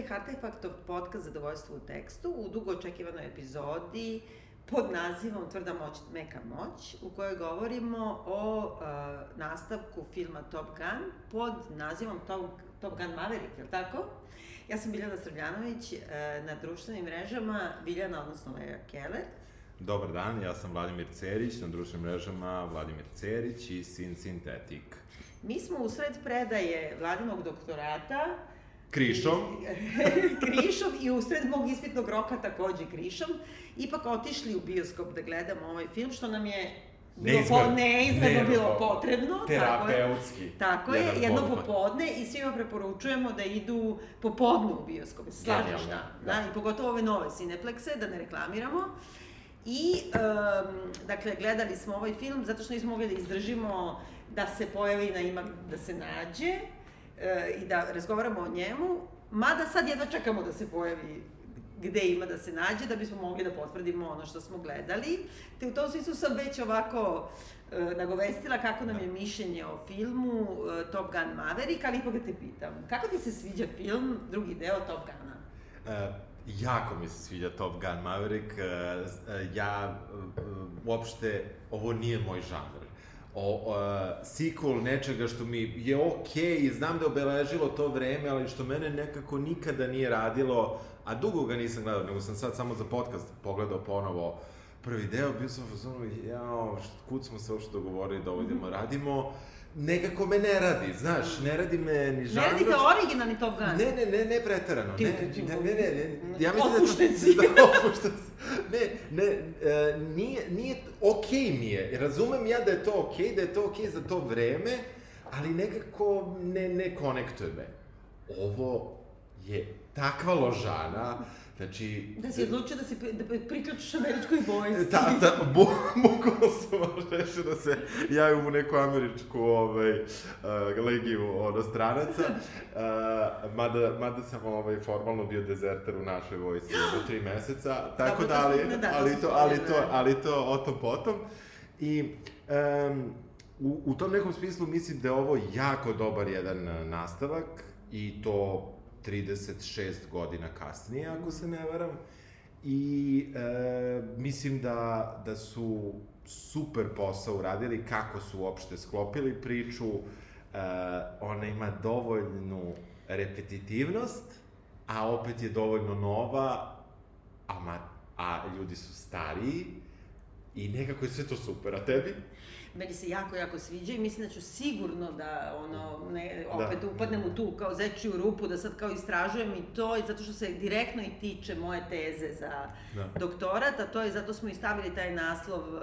Slušate Artefaktov podcast Zadovoljstvo u tekstu u dugo očekivanoj epizodi pod nazivom Tvrda moć, meka moć, u kojoj govorimo o uh, nastavku filma Top Gun pod nazivom Top, Top Gun Maverick, je li tako? Ja sam Biljana Srbljanović, uh, na društvenim mrežama Biljana, odnosno Leja Keller. Dobar dan, ja sam Vladimir Cerić, na društvenim mrežama Vladimir Cerić i Sin Sintetik. Mi smo usred predaje Vladinog doktorata Krišom. krišom i usred mog ispitnog roka takođe krišom, ipak otišli u bioskop da gledamo ovaj film, što nam je neizmerno, neizmerno bilo potrebno. Terapeutski. Tako je, tako je jedno popodne i svima preporučujemo da idu popodne u bioskop, slažeš da, da, da, i pogotovo ove nove Cineplekse, da ne reklamiramo. I, um, dakle, gledali smo ovaj film zato što nismo mogli da izdržimo da se pojavi na ima da se nađe, e, i da razgovaramo o njemu, mada sad jedva čekamo da se pojavi gde ima da se nađe, da bismo mogli da potvrdimo ono što smo gledali. Te u tom smislu sam već ovako e, nagovestila kako nam je mišljenje o filmu e, Top Gun Maverick, ali ipak da te pitam, kako ti se sviđa film, drugi deo Top Guna? E, jako mi se sviđa Top Gun Maverick. E, ja, e, uopšte, ovo nije moj žanr o, o sequel nečega što mi je okej okay, i znam da je obeležilo to vreme, ali što mene nekako nikada nije radilo, a dugo ga nisam gledao, nego sam sad samo za podcast pogledao ponovo prvi deo, bio sam u fazonu, jao, kud smo se uopšte dogovorili da ovo idemo radimo, nekako me ne radi, znaš, ne radi me ni žanr. Ne radi te originalni Top Gun? Ne, ne, ne, ne preterano. Ti, ne, ne, ne, ne, ne, ja mislim opušten da opušten si. Ne, ne, uh, nije, nije, okej okay mi je, razumem ja da je to okej, okay, da je to okej okay za to vreme, ali nekako ne, ne konektuje me. Ovo je takva ložana, Znači... Da si odlučio da, si, da priključiš američkoj vojsci. Da, da, bu, bukvalno sam rešio da se javim u neku američku ovaj, uh, legiju od stranaca. Uh, mada, mada sam ovaj, formalno bio dezerter u našoj vojsci do tri meseca. Tako da, ali, da, ali, to, ali, to, ali to o tom potom. I um, u, u tom nekom smislu mislim da je ovo jako dobar jedan nastavak i to 36 godina kasnije, ako se ne varam. I e, mislim da, da su super posao uradili, kako su uopšte sklopili priču. E, ona ima dovoljnu repetitivnost, a opet je dovoljno nova, a, ma, a ljudi su stariji i nekako je sve to super. A tebi? Meni se jako, jako sviđa i mislim da ću sigurno da, ono, ne, da. opet da. upadnem u tu kao zečiju rupu, da sad kao istražujem i to, i zato što se direktno i tiče moje teze za da. doktorat, a to je, zato smo i stavili taj naslov uh,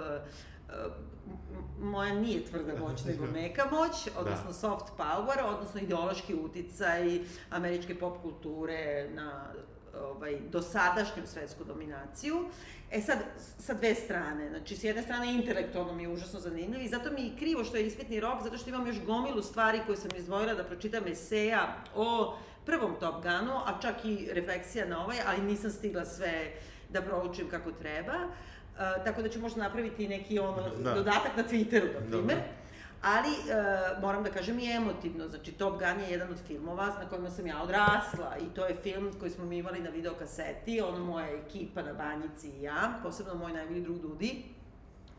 moja nije tvrda moć, nego meka moć, da. odnosno da. soft power, odnosno ideološki uticaj američke pop kulture na ovaj, dosadašnju svetsku dominaciju. E sad, sa dve strane, znači s jedne strane intelektualno mi je užasno zanimljiv i zato mi je krivo što je ispitni rok, zato što imam još gomilu stvari koje sam izdvojila da pročitam eseja o prvom Top Gunu, a čak i refleksija na ovaj, ali nisam stigla sve da proučim kako treba. Uh, tako da ću možda napraviti neki ono, da. dodatak na Twitteru, na primer. Da, da ali e, moram da kažem i emotivno, znači Top Gun je jedan od filmova na kojima sam ja odrasla i to je film koji smo mi imali na videokaseti, ono moja ekipa na banjici i ja, posebno moj najbolji drug Dudi,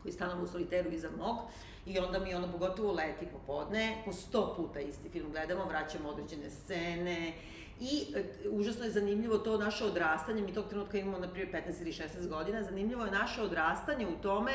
koji stanova u soliteru iza mog, i onda mi ono pogotovo leti popodne, po sto puta isti film gledamo, vraćamo određene scene, I e, užasno je zanimljivo to naše odrastanje, mi tog trenutka imamo na primjer 15 ili 16 godina, zanimljivo je naše odrastanje u tome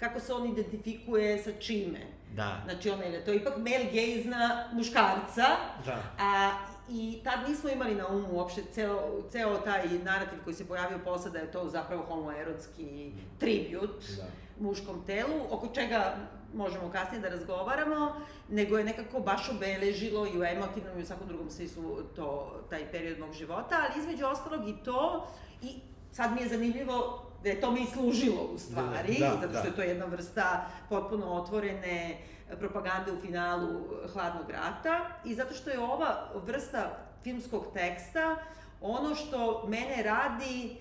kako se on identifikuje sa čime. Da. Znači, on je, to ipak male gaze muškarca. Da. A, I tad nismo imali na umu uopšte ceo, ceo taj narativ koji se pojavio posle da je to zapravo homoerotski tribut da. muškom telu, oko čega možemo kasnije da razgovaramo, nego je nekako baš obeležilo i u emotivnom i u svakom drugom smislu to, taj period mog života, ali između ostalog i to, i sad mi je zanimljivo da je to mi služilo u stvari, da, da, zato što da. je to jedna vrsta potpuno otvorene propagande u finalu Hladnog rata i zato što je ova vrsta filmskog teksta ono što mene radi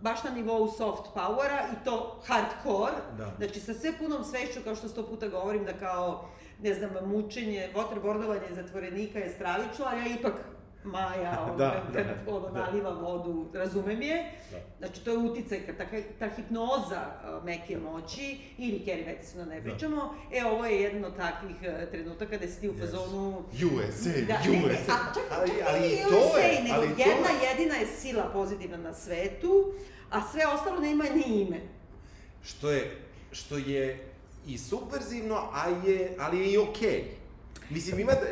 baš na nivou soft powera i to hardcore, da. znači sa sve punom svešću, kao što sto puta govorim, da kao, ne znam, mučenje, waterboardovanje zatvorenika je stravično, ali ja ipak Maja, ono, da, kad, kad da, ono, da. naliva vodu, razumem je. Da. Znači, to je uticaj, ta, ta hipnoza meke moći, ili Kerry Matisona ne da. pričamo. Da. E, ovo je jedan od takvih uh, trenutaka gde si ti u fazonu... Yes. USA, da, USA. Ne, ne, a čak, ali, čak ali, i USA, je, nego ali jedna je. jedina je sila pozitivna na svetu, a sve ostalo nema ni ime. Što je, što je i subverzivno, a je, ali je i okej. Okay. Mislim, ima da,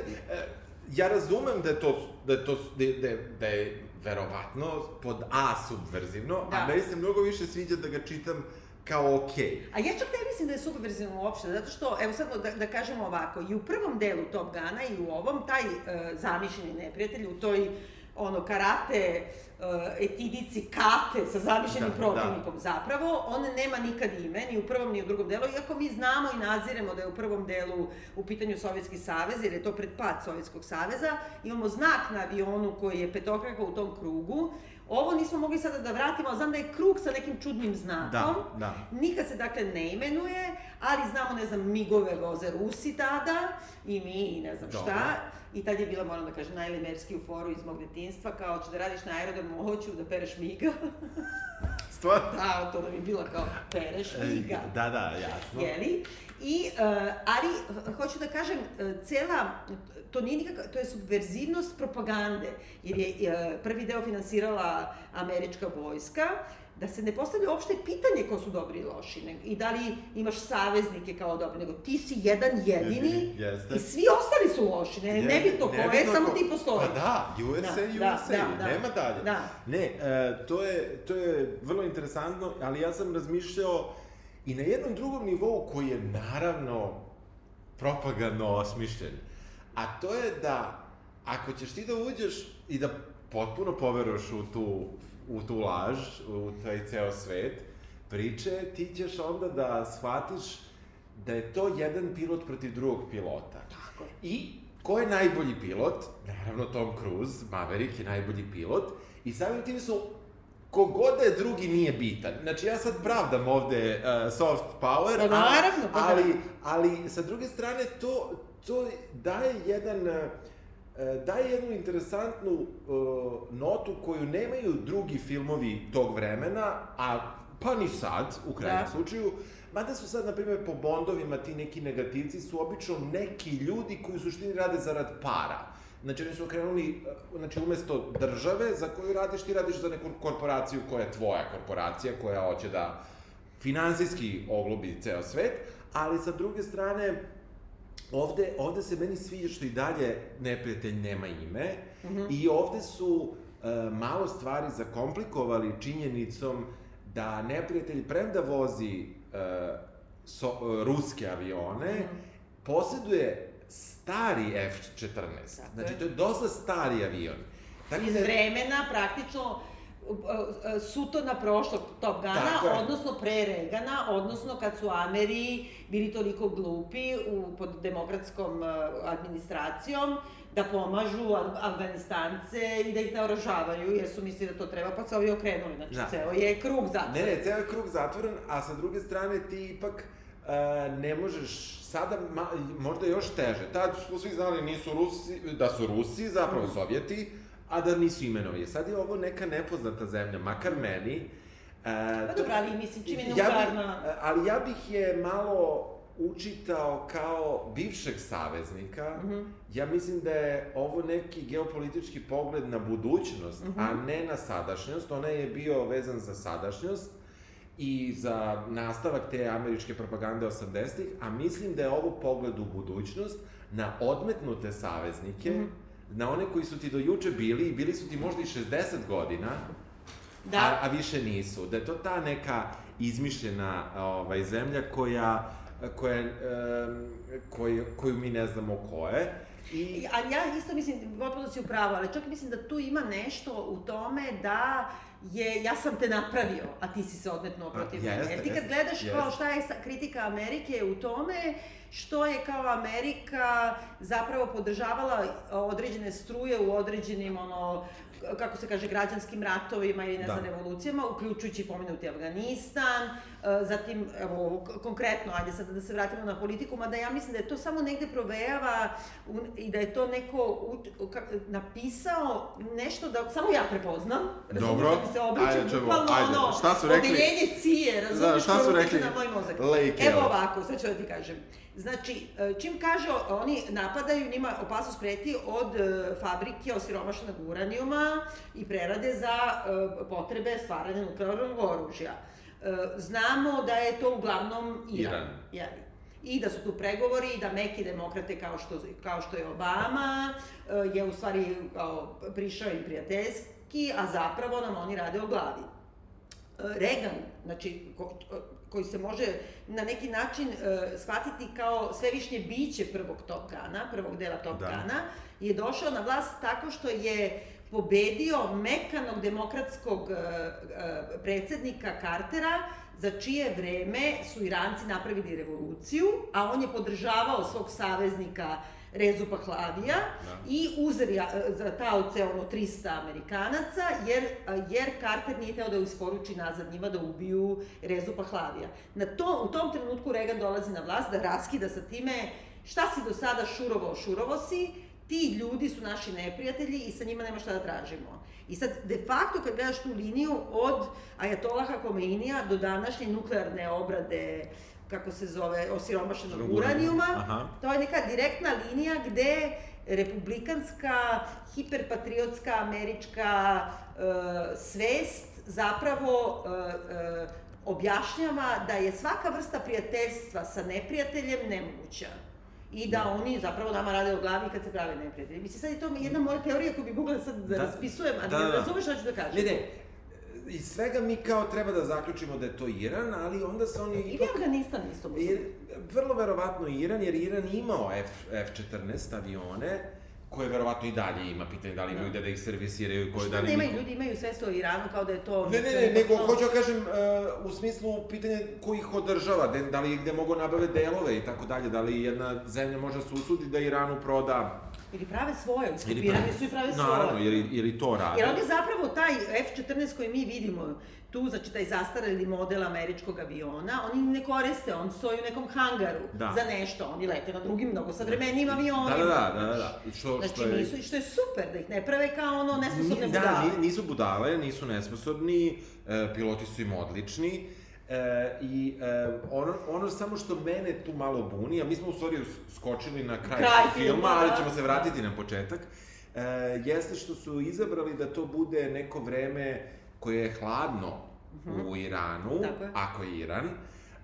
ja razumem da je to, da je to, da je, da je verovatno pod A subverzivno, da. a meni se mnogo više sviđa da ga čitam kao okej. Okay. A ja čak ne mislim da je subverzivno uopšte, zato što, evo sad da, da kažemo ovako, i u prvom delu Top Gana i u ovom, taj uh, zamišljeni neprijatelj u toj ono, karate uh, etidici Kate sa zamišljenim da, protivnikom da. zapravo, on nema nikad ime, ni u prvom ni u drugom delu, iako mi znamo i naziremo da je u prvom delu u pitanju Sovjetski savez, jer je to predpad Sovjetskog saveza, imamo znak na avionu koji je petokraka u tom krugu, Ovo nismo mogli sada da vratimo, znam da je krug sa nekim čudnim znakom. Da, da. Nikad se dakle ne imenuje, ali znamo, ne znam, migove voze Rusi tada i mi i ne znam Dobre. šta. I tad je bila, moram da kažem, najlimerski u foru iz mog detinstva, kao, ću da radiš na aerodromu, hoću da pereš miga. Stvarno? Da, to da bi bila kao pereš miga. Da, da, jasno. Jeli? I, uh, ali, hoću da kažem, e, cela, to nije nikakva, to je subverzivnost propagande, jer je uh, prvi deo finansirala američka vojska, da se ne postavlja uopšte pitanje ko su dobri i loši, ne, i da li imaš saveznike kao dobri, nego ti si jedan jedini Jeste. i svi ostali su loši, ne, ne, bi to ko je, samo ti postoji. Pa da, USA, da, USA, da, da, nema dalje. Da. Ne, uh, to, je, to je vrlo interesantno, ali ja sam razmišljao i na jednom drugom nivou koji je naravno propagandno osmišljen, a to je da ako ćeš ti da uđeš i da potpuno poveruješ u tu u tu laž, u taj ceo svet priče, ti ćeš onda da shvatiš da je to jedan pilot protiv drugog pilota. Tako je. I ko je najbolji pilot? Naravno Tom Cruise, Maverick je najbolji pilot. I samim tim su kogod da je drugi nije bitan. Znači, ja sad pravdam ovde uh, soft power, pa, naravno, pa, ali, ali sa druge strane to, to daje jedan... E, daje jednu interesantnu uh, notu koju nemaju drugi filmovi tog vremena, a pa ni sad, u krajnjem da. slučaju, Mada su sad, na primjer, po Bondovima ti neki negativci su obično neki ljudi koji u suštini rade zarad para. Znači, oni su okrenuli, e, znači, umesto države za koju radiš, ti radiš za neku korporaciju koja je tvoja korporacija, koja hoće da finansijski oglubi ceo svet, ali sa druge strane, ovde, ovde se meni sviđa što i dalje neprijatelj nema ime mm -hmm. i ovde su uh, malo stvari zakomplikovali činjenicom da neprijatelj premda vozi uh, so, uh, ruske avione, mm -hmm. posjeduje stari F-14. Znači, to je dosta stari avion. Tako Iz da... vremena, praktično, Sutona prošlog Top Gana, odnosno pre Regana, odnosno kad su Ameri bili toliko glupi u, pod demokratskom uh, administracijom da pomažu Afganistance i da ih naoražavaju, jer su mislili da to treba, pa se ovi okrenuli. Znači, da. ceo je krug zatvoren. Ne, ne, ceo je krug zatvoren, a sa druge strane ti ipak uh, ne možeš sada ma, možda još teže. Tad su svi znali nisu Rusi, da su Rusi, zapravo mm. Sovjeti, a da nisu imenovi. Sad je ovo neka nepoznata zemlja, makar meni. E, pa dobro, ali mislim, čim je nuklearna... Ja bi, ali ja bih je malo učitao kao bivšeg saveznika. Mm -hmm. Ja mislim da je ovo neki geopolitički pogled na budućnost, mm -hmm. a ne na sadašnjost. Ona je bio vezan za sadašnjost i za nastavak te američke propagande 80-ih, a mislim da je ovo pogled u budućnost na odmetnute saveznike, mm -hmm na one koji su ti do juče bili i bili su ti možda i 60 godina, da. a, a više nisu. Da je to ta neka izmišljena ovaj, zemlja koja, koja, um, koju, koju mi ne znamo ko je. I... Ali ja isto mislim, potpuno si upravo, ali čak mislim da tu ima nešto u tome da je, ja sam te napravio, a ti si se odmetnuo protiv mene. Jer ti kad gledaš jeste. kao šta je kritika Amerike u tome, što je kao Amerika zapravo podržavala određene struje u određenim ono kako se kaže, građanskim ratovima ili ne znam, da. revolucijama, uključujući pomenuti Afganistan, e, zatim, evo, konkretno, ajde sad da se vratimo na politiku, mada ja mislim da je to samo negde provejava i da je to neko napisao nešto da samo ja prepoznam. Dobro, da se obraćam, ajde, bukvalno ajde, ono, šta su rekli? Odeljenje cije, razumiješ, da, šta su rekli? na moj mozak. Lejke, Evo ovako, sad ću da ti kažem. Znači, e, čim kaže, oni napadaju, njima opasnost preti od e, fabrike osiromašenog uranijuma i prerade za e, potrebe stvaranja nuklearnog oružja. Znamo da je to uglavnom Iran. Iran. Jeli. I da su tu pregovori da meki demokrate kao što, kao što je Obama je u stvari kao, prišao im prijateljski, a zapravo nam oni rade o glavi. Reagan, znači, koji se može na neki način uh, shvatiti kao svevišnje biće prvog Top Gana, prvog dela Top da. Gana, je došao na vlast tako što je pobedio mekanog demokratskog uh, uh, predsednika Cartera, za čije vreme su Iranci napravili revoluciju, a on je podržavao svog saveznika Rezu Pahlavija da. i uzeli za taoce ono 300 Amerikanaca, jer, jer Carter nije teo da isporuči nazad njima da ubiju Rezu Pahlavija. Na to, u tom trenutku Reagan dolazi na vlast da raskida sa time šta si do sada šurovo, šurovo si, ti ljudi su naši neprijatelji i sa njima nema šta da tražimo. I sad, de facto, kad gledaš tu liniju od Ajatolaha Komeinija do današnje nuklearne obrade kako se zove, osiromašenog uranijuma. Aha. To je neka direktna linija gde republikanska, hiperpatriotska, američka uh, svest zapravo uh, uh, objašnjava da je svaka vrsta prijateljstva sa neprijateljem nemoguća i da, da oni zapravo nama rade o glavi kad se prave neprijatelji. Mislim, sad je to jedna moja teorija koju bi mogla sad da, da raspisujem, a da, da, da. razumeš šta ću da kažem. Ne, ne, iz svega mi kao treba da zaključimo da je to Iran, ali onda se oni ipak... Ili Afganistan isto možda. Vrlo verovatno Iran, jer Iran imao F, F-14 avione, koje verovatno i dalje ima pitanje da li imaju da, da ih servisiraju koje da li nemaju ljudi imaju sve o Iranu kao da je to Ne ne ne, nego hoću da kažem uh, u smislu pitanje ko ih održava, da, da li gde mogu nabave delove i tako dalje, da li jedna zemlja može da se usudi da Iranu proda Ili prave svoje, iskopirani su i prave svoje. Naravno, jer, jer i to rade. Jer oni zapravo taj F-14 koji mi vidimo tu, znači taj zastareli model američkog aviona, oni ne koriste, on stoji u nekom hangaru da. za nešto, oni lete na drugim mnogo savremenim da. avionima. Da, da, da, da, da. Što, znači, što je... nisu, što je super, da ih ne prave kao ono nesposobne Ni, da, budale. Da, nisu budale, nisu nesposobni, e, piloti su im odlični, E, I e, ono, ono samo što mene tu malo buni, a mi smo u stvari skočili na kraj, kraj filma, filma, ali da. ćemo se vratiti na početak, e, jeste što su izabrali da to bude neko vreme koje je hladno uh -huh. u Iranu, ako je Iran,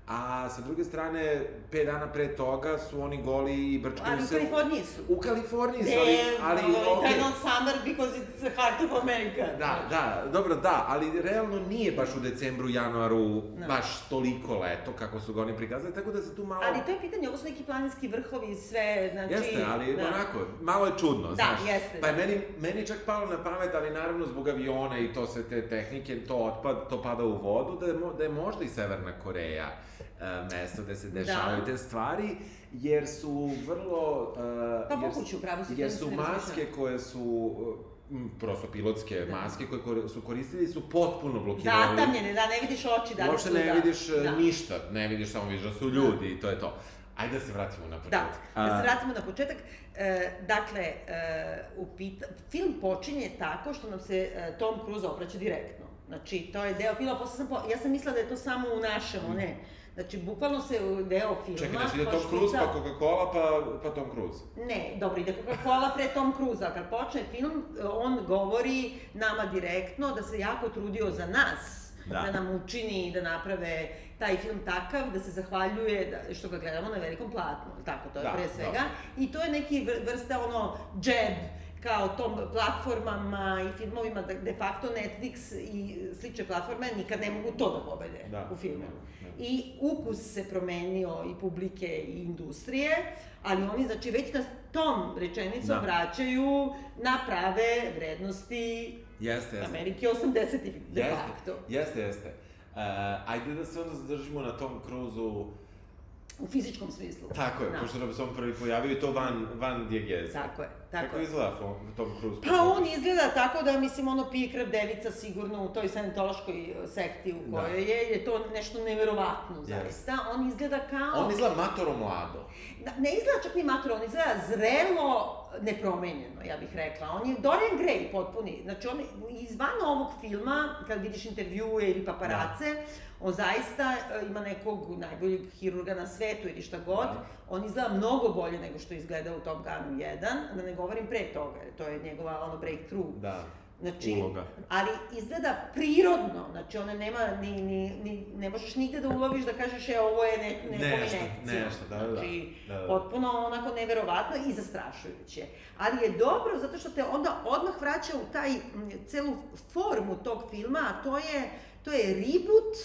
A sa druge strane, pet dana pre toga su oni goli i brčkaju se... Ali u Kaliforniji su. U Kaliforniji su, ali... ali no, okay. Eternal summer because it's the heart of America. Da, da, dobro, da, ali realno nije baš u decembru, januaru no. baš toliko leto kako su ga oni prikazali, tako da se tu malo... Ali to je pitanje, ovo su neki planinski vrhovi i sve, znači... Jeste, ali da. onako, malo je čudno, da, znaš. Jeste, pa je da. meni, meni čak palo na pamet, ali naravno zbog aviona i to sve te tehnike, to otpad, to pada u vodu, da je, da je možda i Severna Koreja mesto gde se dešavaju da. te stvari, jer su vrlo... Uh, pa pokuću, pravo su Jer su maske koje su prosto pilotske da. maske koje su koristili su potpuno blokirali. Zatamljene, da, ne vidiš oči da Uopšte ne da. vidiš uh, da. ništa, ne vidiš samo vidiš da su ljudi i to je to. Ajde da se vratimo na početak. Da, da se vratimo na početak. E, dakle, e, upita, film počinje tako što nam se e, Tom Cruise obraća direktno. Znači, to je deo filma, posle sam, po, ja sam mislila da je to samo u našem, mm. ne, Znači, bukvalno se deo filma... Čekaj, znači ide Tom Cruise, pa Coca-Cola, pa, pa Tom Cruise. Ne, dobro, ide Coca-Cola pre Tom Cruise, a kad počne film, on govori nama direktno da se jako trudio za nas, da, da nam učini da naprave taj film takav, da se zahvaljuje da, što ga gledamo na velikom platnu, tako, to je da, pre svega. Da. I to je neki vrsta ono, džeb, kao tom platformama i filmovima, da de facto Netflix i slične platforme nikad ne mogu to da pobede da, u filmu. Da, da. I ukus se promenio i publike i industrije, ali oni, znači, već na tom rečenicom da. vraćaju na prave vrednosti jeste, jeste. Amerike 80-ih, de jeste, facto. Jeste, jeste. Uh, ajde da se onda zadržimo na tom kruzu U fizičkom smislu. Tako je, da. pošto nam se on prvi pojavio i to van, van dijegeze. Tako je. Tako Kako izgleda Tom Cruise? Pa on izgleda tako da, mislim, ono pije krv devica sigurno u toj sanitološkoj e, sekti u da. kojoj da. je, je to nešto neverovatno, yes. zaista. On izgleda kao... On izgleda matoro mlado. Da, ne izgleda čak ni matoro, on izgleda zrelo nepromenjeno, ja bih rekla. On je Dorian Gray potpuni. Znači, on izvan ovog filma, kad vidiš intervjue ili paparace, da on zaista e, ima nekog najboljeg hirurga na svetu ili šta god, da. On izgleda mnogo bolje nego što izgleda u Top Gunu 1, da ne govorim pre toga, to je njegova ono breakthrough. Da. Znači, Uloga. ali izgleda prirodno, znači ona nema, ni, ni, ni, ne možeš nigde da uloviš da kažeš, e, ovo je ne, ne nešto, nešto, da, da, znači, da, da, da. potpuno onako neverovatno i zastrašujuće. Ali je dobro zato što te onda odmah vraća u taj, celu formu tog filma, a to je, to je reboot,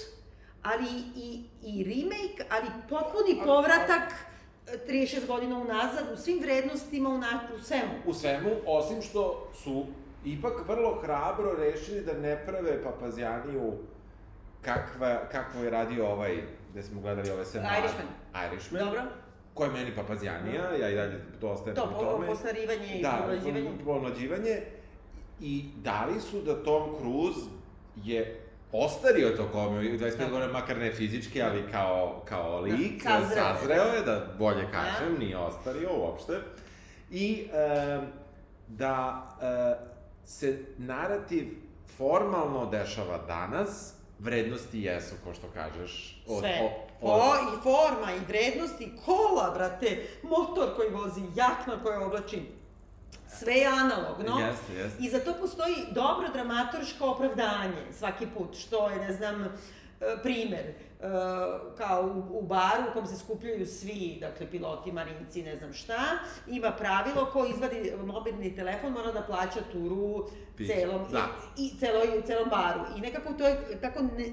ali i, i remake, ali potpuni povratak 36 godina unazad u svim vrednostima, u, u svemu. U svemu, osim što su ipak vrlo hrabro rešili da ne prave papazjaniju kakva, kakvo je radio ovaj, gde smo gledali ove sve Irishman. Irishman. Dobro. Ko je meni papazjanija, ja i dalje to ostajem to, pri tome. To, postarivanje i da, pomlađivanje. Da, pomlađivanje. I dali su da Tom Cruise je ostario to kome, 25 da. godina, makar ne fizički, ali kao, kao da, lik, da, sazreo, sazreo je, da bolje da. kažem, da. nije ostario uopšte. I e, da e, se narativ formalno dešava danas, vrednosti jesu, ko što kažeš. Od, Sve. Od, od... O, i forma, i vrednosti, kola, brate, motor koji vozi, jakna koja oblači, sve je analogno. Jeste, jeste. I za to postoji dobro dramaturško opravdanje svaki put, što je, ne znam, e, primer, e, kao u, baru u kom se skupljaju svi, dakle, piloti, marinci, ne znam šta, ima pravilo ko izvadi mobilni telefon mora da plaća turu celom, da. i, i celo, celom baru. I nekako to je, tako ne,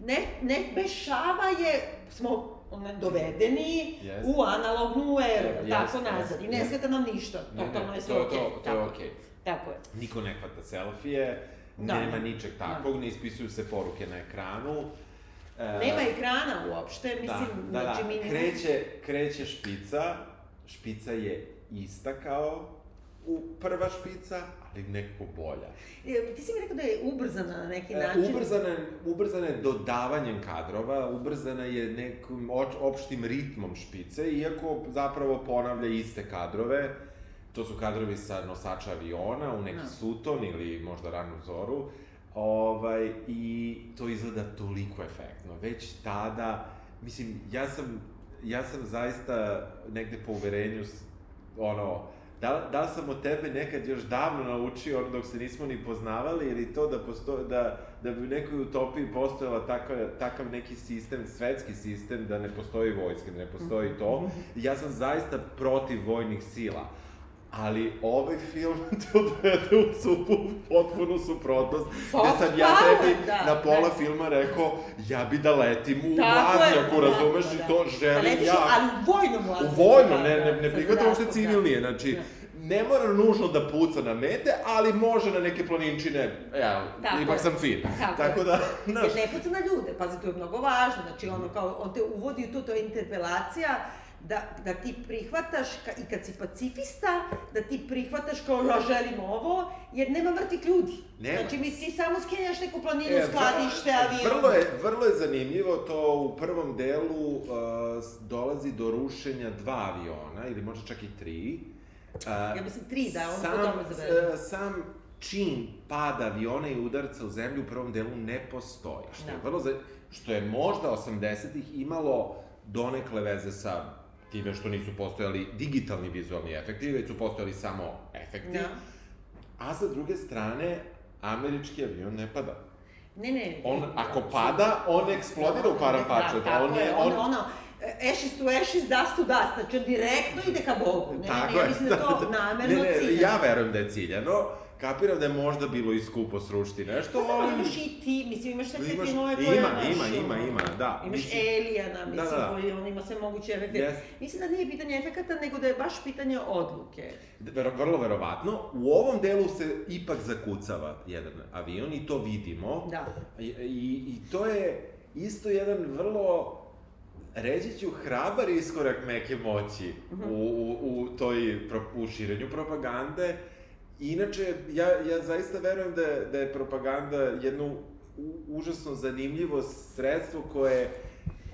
ne, ne bešava je, smo dovedeni yes. u analognu eru, yes, tako nazad. Yes, I ne yes. smeta nam ništa, totalno je sve to, okej. To, to, je okej. Tako je. Niko ne hvata selfije, da. nema ničeg da. takvog, da. ne ispisuju se poruke na ekranu. E, nema ekrana uopšte, da, mislim, da, da, znači da. mi... Kreće, kreće špica, špica je ista kao u prva špica, nekako bolja. E, ti si mi rekao da je ubrzana na neki e, način. Ubrzana, ubrzana je dodavanjem kadrova, ubrzana je nekim opštim ritmom špice, iako zapravo ponavlja iste kadrove. To su kadrovi sa nosača aviona u neki no. Da. suton ili možda ranu zoru. Ovaj, I to izgleda toliko efektno. Već tada, mislim, ja sam, ja sam zaista negde po uverenju, ono, Da, da sam od tebe nekad još davno naučio, ono dok se nismo ni poznavali, ili to da, posto, da, da bi u nekoj utopiji postojala takav, takav neki sistem, svetski sistem, da ne postoji vojska, da ne postoji to. Ja sam zaista protiv vojnih sila. Ali ovaj film to dovede u supu, potpunu suprotnost, gde sam ja tebi da, na pola da. filma rekao, ja bi da letim u vazduhu, da, razumeš, da, da. i to želim da ja. ali u vojnom vazduhu. U vojnom, ne, ne, ne prihvatam uopšte civilnije, znači, da ne mora nužno da puca na mete, ali može na neke planinčine, ja, Tako ipak je. sam fin. Tako, Tako da, znaš... Ne puca na ljude, pazi, to je mnogo važno, znači ono kao, on te uvodi u to, to je interpelacija, da, da ti prihvataš, ka, i kad si pacifista, da ti prihvataš kao ja želim ovo, jer nema mrtvih ljudi. Nema. Znači, mi ti samo skenjaš neku planinu, e, skladište, avion. Vrlo je, vrlo je zanimljivo, to u prvom delu uh, dolazi do rušenja dva aviona, ili možda čak i tri, Uh, ja mislim tri, da, on sam, dobro zabeleži. Uh, sam čin pada aviona i udarca u zemlju u prvom delu ne postoji. Što, da. je, vrlo za, što je možda 80-ih imalo donekle veze sa time što nisu postojali digitalni vizualni efekti, već su postojali samo efekti. Da. A sa druge strane, američki avion ne pada. Ne, ne. On, ako pada, on eksplodira u parapačet. Da, on je, on, ono, ashes to ashes, dust to dust, znači on direktno ide ka Bogu. Ne, Tako ne, ja mislim da to namerno ne, ne, ciljano. Ja verujem da je ciljano, kapiram da je možda bilo i skupo srušiti nešto, pa, ali... imaš i ti, mislim, imaš sve te filmove koje... Ima, ima, ima, ima, da. Imaš mislim, Elijana, mislim, da, da. koji on ima sve moguće efekte. Yes. Mislim da nije pitanje efekata, nego da je baš pitanje odluke. Ver, vrlo verovatno. U ovom delu se ipak zakucava jedan avion i to vidimo. Da. I, i, i to je isto jedan vrlo reći ću hrabar iskorak neke moći uh -huh. u, u, u toj, pro, u širenju propagande. Inače, ja, ja zaista verujem da, da je propaganda jedno užasno zanimljivo sredstvo koje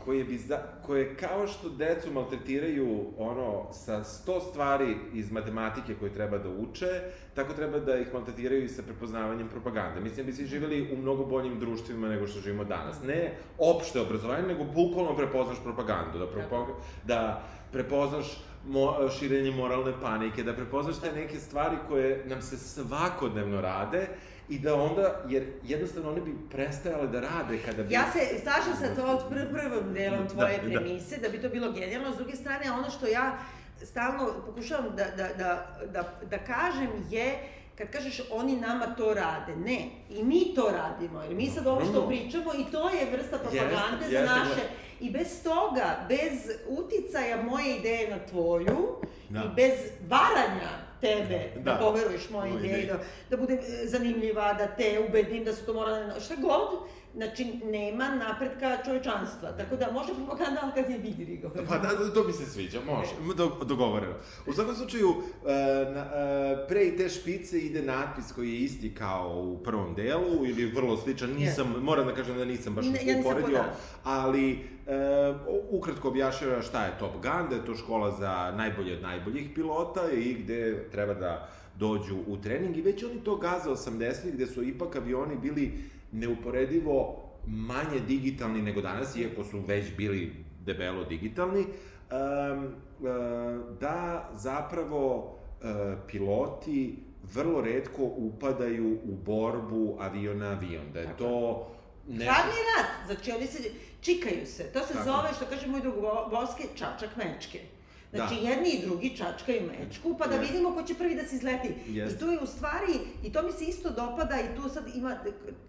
koje, bi za, koje kao što decu maltretiraju ono sa sto stvari iz matematike koje treba da uče, tako treba da ih maltretiraju i sa prepoznavanjem propagande. Mislim da bi svi živjeli u mnogo boljim društvima nego što živimo danas. Ne opšte obrazovanje, nego bukvalno prepoznaš propagandu, da, propag da prepoznaš mo, širenje moralne panike, da prepoznaš te neke stvari koje nam se svakodnevno rade i da onda, jer jednostavno one bi prestajale da rade kada bi... Ja se slažem sa to od pr prvom delom tvoje da, da. premise, da. da bi to bilo genijalno, s druge strane, ono što ja stalno pokušavam da, da, da, da, da kažem je, kad kažeš oni nama to rade, ne, i mi to radimo, jer mi sad ovo što pričamo i to je vrsta propagande yes, za naše, i bez toga, bez uticaja moje ideje na tvoju, da. i bez varanja tebe, da, da poveruješ moje ideje, da, da bude e, zanimljiva, da te ubedim da su to moralne, šta god, znači nema napretka čovečanstva. Tako da može propaganda, ali kad je vidi Pa da, to mi se sviđa, može, do, dogovoreno. U svakom slučaju, uh, na, uh, pre i te špice ide natpis koji je isti kao u prvom delu, ili vrlo sličan, nisam, yes. moram da kažem da nisam baš ne, ja uporedio, ali uh, ukratko objašnjava šta je Top Gun, da je to škola za najbolje od najboljih pilota i gde treba da dođu u trening. I već oni to gaze 80 gde su ipak avioni bili neuporedivo manje digitalni nego danas, iako su već bili debelo digitalni, uh, da zapravo uh, piloti vrlo redko upadaju u borbu avion na avion, da je to nešto... Hladni rat, znači oni se, čikaju se, to se Tako. zove, što kaže moj drug Boske, čačak mečke. Znači, da. jedni i drugi čačkaju mečku, pa da yes. vidimo ko će prvi da se izleti. Yes. I to je u stvari, i to mi se isto dopada, i tu sad ima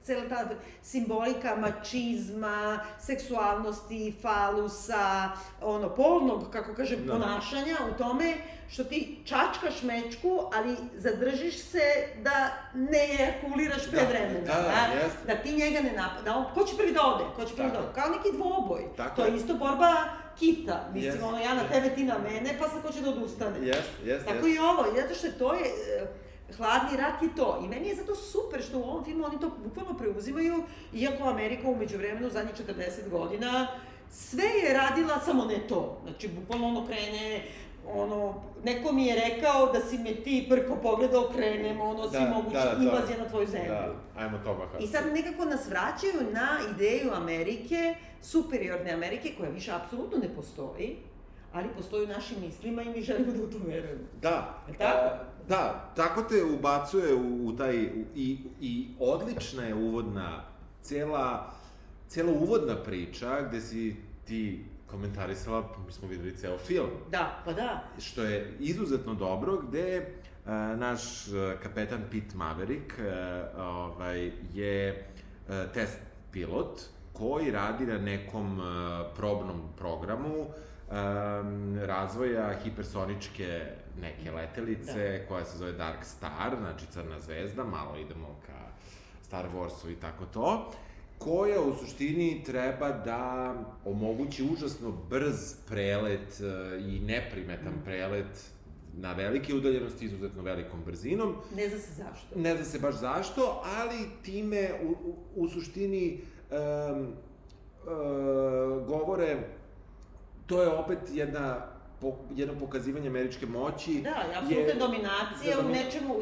cela ta simbolika mačizma, seksualnosti, falusa, ono, polnog, kako kažem, da. ponašanja u tome, što ti čačkaš mečku, ali zadržiš se da ne ejakuliraš pre da, vremena. Da, da, da, da ti njega ne napada. Da on, ko će prvi da ode? Ko će prvi da ode? Kao neki dvoboj. Tako. To je isto borba kita. Mislim, yes. ono, ja na tebe, ti na mene, pa sad ko će da odustane. Yes, yes, Tako yes. i ovo, zato što to je, e, hladni rat je to. I meni je zato super što u ovom filmu oni to bukvalno preuzimaju, iako Amerika umeđu vremenu, zadnjih 40 godina, sve je radila, samo ne to. Znači, bukvalno ono krene, ono, neko mi je rekao da si me ti prko pogledao, krenemo, ono, da, svi mogući da, da, invazija na tvoju zemlju. Da, ajmo to baha. I sad nekako nas vraćaju na ideju Amerike, superiorne Amerike, koja više apsolutno ne postoji, ali postoji u našim mislima i mi želimo da u to verujemo. Da. Je tako? A, da, tako te ubacuje u, u taj, u, i, i odlična je uvodna, cela, cela uvodna priča, gde si ti komentarisala, mi smo videli ceo film. Da, pa da. Što je izuzetno dobro, gde uh, naš uh, kapetan Pete Maverick uh, ovaj, je uh, test pilot koji radi na nekom uh, probnom programu um, razvoja hipersoničke neke letelice da. koja se zove Dark Star, znači crna zvezda, malo idemo ka Star Warsu i tako to koja u suštini treba da omogući užasno brz prelet e, i neprimetan prelet na velike udaljenosti, izuzetno velikom brzinom. Ne zna se zašto. Ne zna se baš zašto, ali time u, u, u suštini um, uh, govore, to je opet jedna po, jedno pokazivanje američke moći. Da, apsolutne dominacije u nečemu,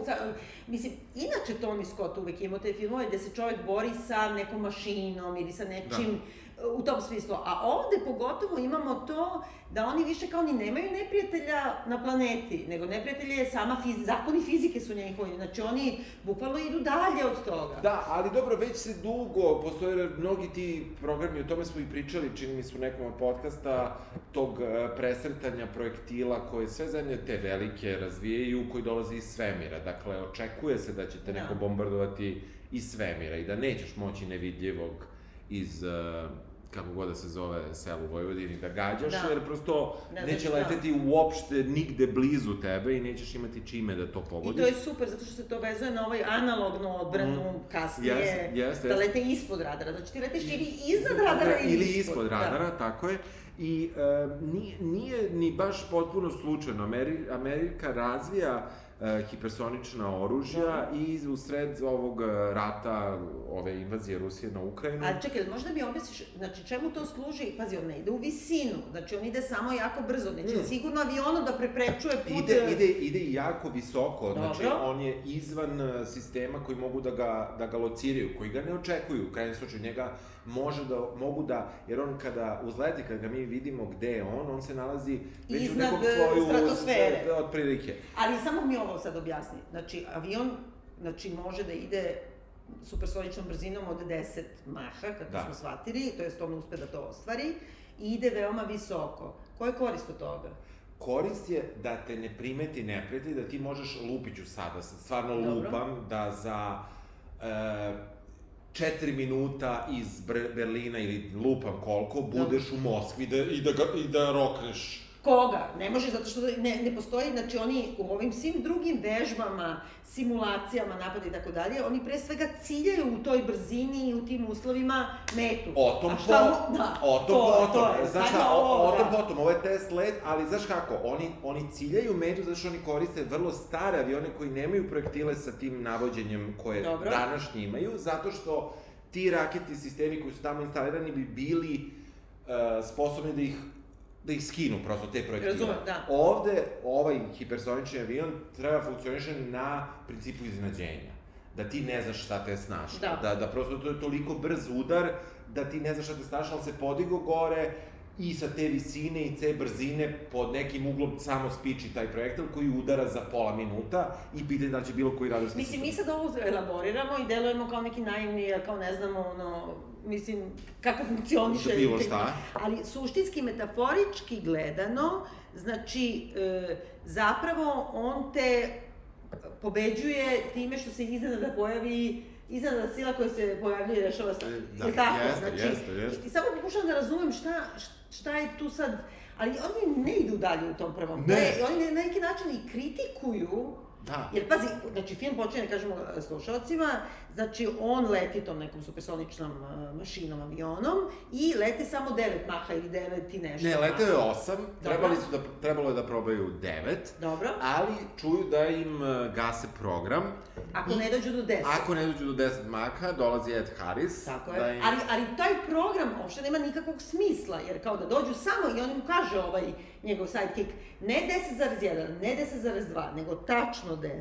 mislim, inače Tony Scott uvek ima te filmove gde se čovjek bori sa nekom mašinom ili sa nečim, da u tom smislu. A ovde pogotovo imamo to da oni više kao ni nemaju neprijatelja na planeti, nego neprijatelje je sama fiz, zakoni fizike su njihovi, znači oni bukvalno idu dalje od toga. Da, ali dobro, već se dugo, postoje mnogi ti programi, o tome smo i pričali, čini mi se u nekom od podcasta, tog e, presretanja projektila koje sve zemlje te velike razvijaju, koji dolaze iz svemira. Dakle, očekuje se da će te neko da. bombardovati iz svemira i da nećeš moći nevidljivog iz uh, kako god da se zove selo u Vojvodini, da gađaš, Da. jer prosto Ne neće znaš šta. leteti uopšte nigde blizu tebe i nećeš imati čime da to I pogodiš. to je super, zato što se to vezuje na ovaj analognu odbranu kasnije, Jeste, jeste, da jeste. lete ispod radara. Znači ti leteš ili iznad radara ili, ili ispod da. radara, tako je. I e, nije, nije ni baš potpuno slučajno. Ameri, Amerika razvija e, hipersonična oružja i u sred ovog rata, ove invazije Rusije na Ukrajinu. A čekaj, možda mi objasniš, znači čemu to služi? Pazi, on ne ide u visinu, znači on ide samo jako brzo, neće Mm. sigurno avionom da preprečuje put... Ide, ide, ide i jako visoko, znači Dobro. on je izvan e, sistema koji mogu da ga, da ga lociraju, koji ga ne očekuju, u krajnjem slučaju njega može da, mogu da, jer on kada uzleti, kada ga mi vidimo gde je on, on se nalazi već u Iznad, nekom e, sloju stratosfere. s- otprilike. Ali samo mi ovo sad objasni. Znači, avion znači, može da ide supersoničnom brzinom od 10 maha, kako Da. smo shvatili, to jest on uspe da to ostvari, i ide veoma visoko. Koja je korist od toga? Korist je da te ne primeti neprijatelj, da ti možeš, lupiću sada, sad stvarno Dobro. lupam, da za e, četiri minuta iz Ber- Berlina ili lupam koliko, budeš u Moskvi da, i, da ga, i da rokneš Koga? Ne može, zato što ne, ne postoji, znači oni u ovim svim drugim vežbama, simulacijama, napada i tako dalje, oni pre svega ciljaju u toj brzini i u tim uslovima metu. O tom A šta po, mu- da, o tom to- potom, to je, znaš šta, o, ovo, o tom da. potom, ovo je test let, ali znaš kako, oni, oni ciljaju metu zato što oni koriste vrlo stare avione koji nemaju projektile sa tim navođenjem koje Dobro. današnji imaju, zato što ti raketni sistemi koji su tamo instalirani bi bili uh, sposobni da ih da ih skinu prosto te projektile. Razumem, da. Ovde ovaj hipersonični avion treba funkcioniše na principu iznenađenja. Da ti ne znaš šta te snašla. Da. da, da prosto to je toliko brz udar da ti ne znaš šta te snašla, ali se podigo gore i sa te visine i te brzine pod nekim uglom samo spiči taj projektil koji udara za pola minuta i pitanje da će bilo koji radarski Mislim, mi sad ovo elaboriramo i delujemo kao neki naivni, kao ne znamo, ono, mislim, kako funkcioniše. Da bilo šta. Ali suštinski, metaforički gledano, znači, e, zapravo on te pobeđuje time što se iznenada pojavi iznenada sila koja se pojavljuje i rešava stvar. Da, Jel tako? jeste, znači, jeste, jeste. I samo pokušavam da razumem šta, šta je tu sad, ali oni ne idu dalje u tom prvom. Ne. Je- oni na neki način i kritikuju Da. Jer pazi, znači film počinje, kažemo slušalcima, znači on leti tom nekom supersoničnom uh, mašinom, avionom i lete samo 9 maha ili 9 i nešto. Ne, leteo je osam, trebali su da, trebalo je da probaju devet, Dobro. ali čuju da im e, gase program. Ako ne dođu do 10. Ako ne dođu do 10 maka, dolazi Ed Harris. Tako je. Da im... Ali, ali taj program uopšte nema nikakvog smisla, jer kao da dođu samo i on im kaže ovaj njegov sidekick, ne 10,1, ne 10,2, nego tačno 10,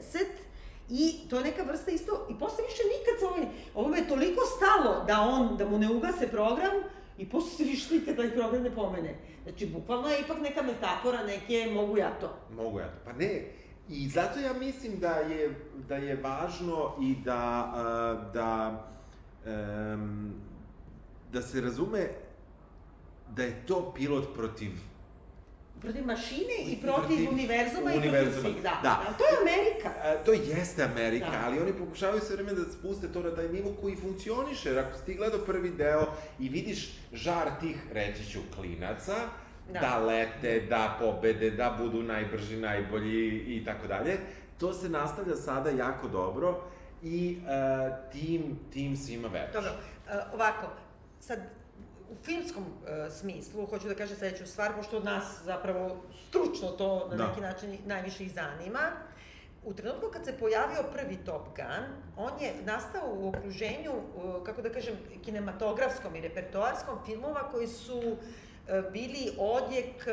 I to je neka vrsta isto, i posle više nikad se ovaj, ovome je toliko stalo da on, da mu ne ugase program, i posle se više nikad taj program ne pomene. Znači, bukvalno je ipak neka metafora, neke mogu ja to. Mogu ja to. Pa ne, i zato ja mislim da je, da je važno i da, da, da se razume da je to pilot protiv Protiv mašine i protiv, protiv univerzuma, i protiv svih, da. Da. To je Amerika. A, to jeste Amerika, Da. ali oni pokušavaju sve vreme da spuste to na taj nivo koji funkcioniše. Jer ako si ti gledao prvi deo i vidiš žar tih, reći ću, klinaca, Da. da. lete, da pobede, da budu najbrži, najbolji i tako dalje, to se nastavlja sada jako dobro i uh, tim, tim svima veruješ. Dobro, e, ovako, sad, u filmskom e, smislu, hoću da kažem sledeću stvar, pošto od nas zapravo stručno to na Da. neki način najviše i zanima. U trenutku kad se pojavio prvi Top Gun, on je nastao u okruženju, e, kako da kažem, kinematografskom i repertoarskom filmova koji su e, bili odjek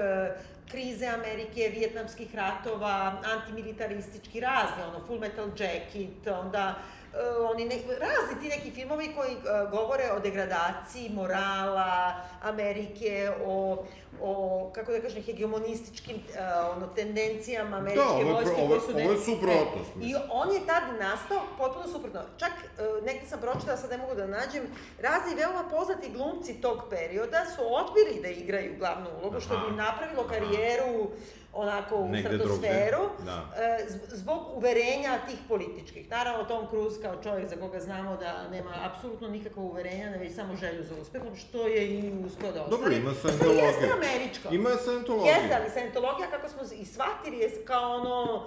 krize Amerike, vijetnamskih ratova, antimilitaristički razni, ono, Full Metal Jacket, onda e, oni ne, razni ti neki filmovi koji e, govore o degradaciji morala Amerike, o, o kako da kažem, hegemonističkim e, ono, tendencijama američke ovo je vojske pro- ovo- su... ovo je suprotnost, I on je tad nastao potpuno suprotno. Čak, e, negde sam pročitala, sad ne mogu da nađem, razni veoma poznati glumci tog perioda su odbili da igraju glavnu ulogu, što bi Aha. napravilo karijeru onako u Negde stratosferu, da. E, zbog uverenja tih političkih. Naravno, Tom Cruise kao čovjek za koga znamo da nema apsolutno nikakvo uverenja, ne već samo želju za uspehom, što je i uspio da ostvari. Dobro, ima scientologija. Što jeste američko. Ima scientologija. Jeste, ali scientologija, kako smo i shvatili, je kao ono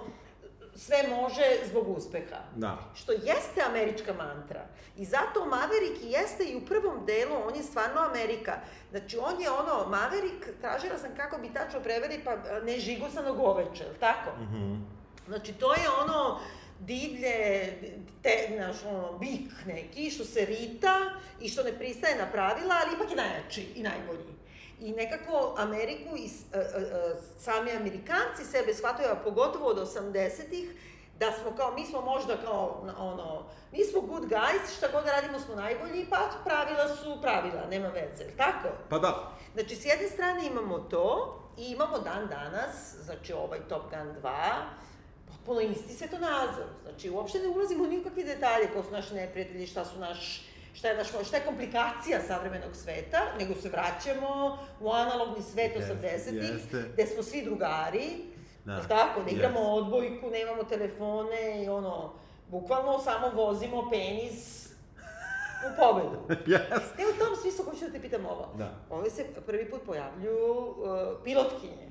sve može zbog uspeha. Da. Što jeste američka mantra. I zato Maverick jeste i u prvom delu, on je stvarno Amerika. Znači, on je ono, Maverick, tražila sam kako bi tačno preveli, pa ne žigosano goveče, tako? Mm -hmm. Znači, to je ono, divlje, te, naš, ono, bik neki, što se rita i što ne pristaje na pravila, ali ipak je najjači i najbolji. I nekako Ameriku i uh, uh, sami Amerikanci sebe shvataju, a pogotovo od 80-ih, da smo kao, mi smo možda kao, ono, mi smo good guys, šta god radimo smo najbolji, pa pravila su pravila, nema veze, tako? Pa da. Znači, s jedne strane imamo to, i imamo dan danas, znači ovaj Top Gun 2, potpuno isti svetonazor. Znači, uopšte ne ulazimo u nikakve detalje, kao su naši neprijatelji, šta su naš šta je, naš, šta je komplikacija savremenog sveta, nego se vraćamo u analogni svet 80-ih, gde smo svi drugari, da. tako, da igramo yes. odbojku, nemamo telefone i ono, bukvalno samo vozimo penis u pobedu. yes. E, u tom smislu hoću da te pitam ovo. Da. Ove se prvi put pojavljuju uh, pilotkinje.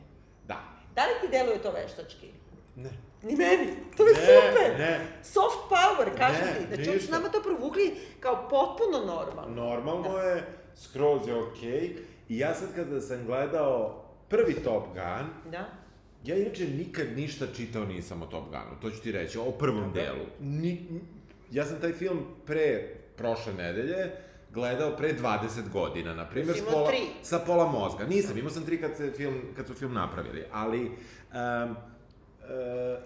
Da. Da li ti deluje to veštački? Ne. Ni meni. To je ne, super. Ne. Soft power, kažem ne, ti. Znači, oni su nama to provukli kao potpuno normalno. Normalno da. je, skroz je okej. Okay. I ja sad kada sam gledao prvi Top Gun, da. ja inače nikad ništa čitao nisam o Top Gunu, to ću ti reći, o prvom da. delu. Ni, ja sam taj film pre prošle nedelje gledao pre 20 godina, na primjer, s pola, sa pola mozga. Nisam, imao sam tri kad, se film, kad su film napravili, ali um,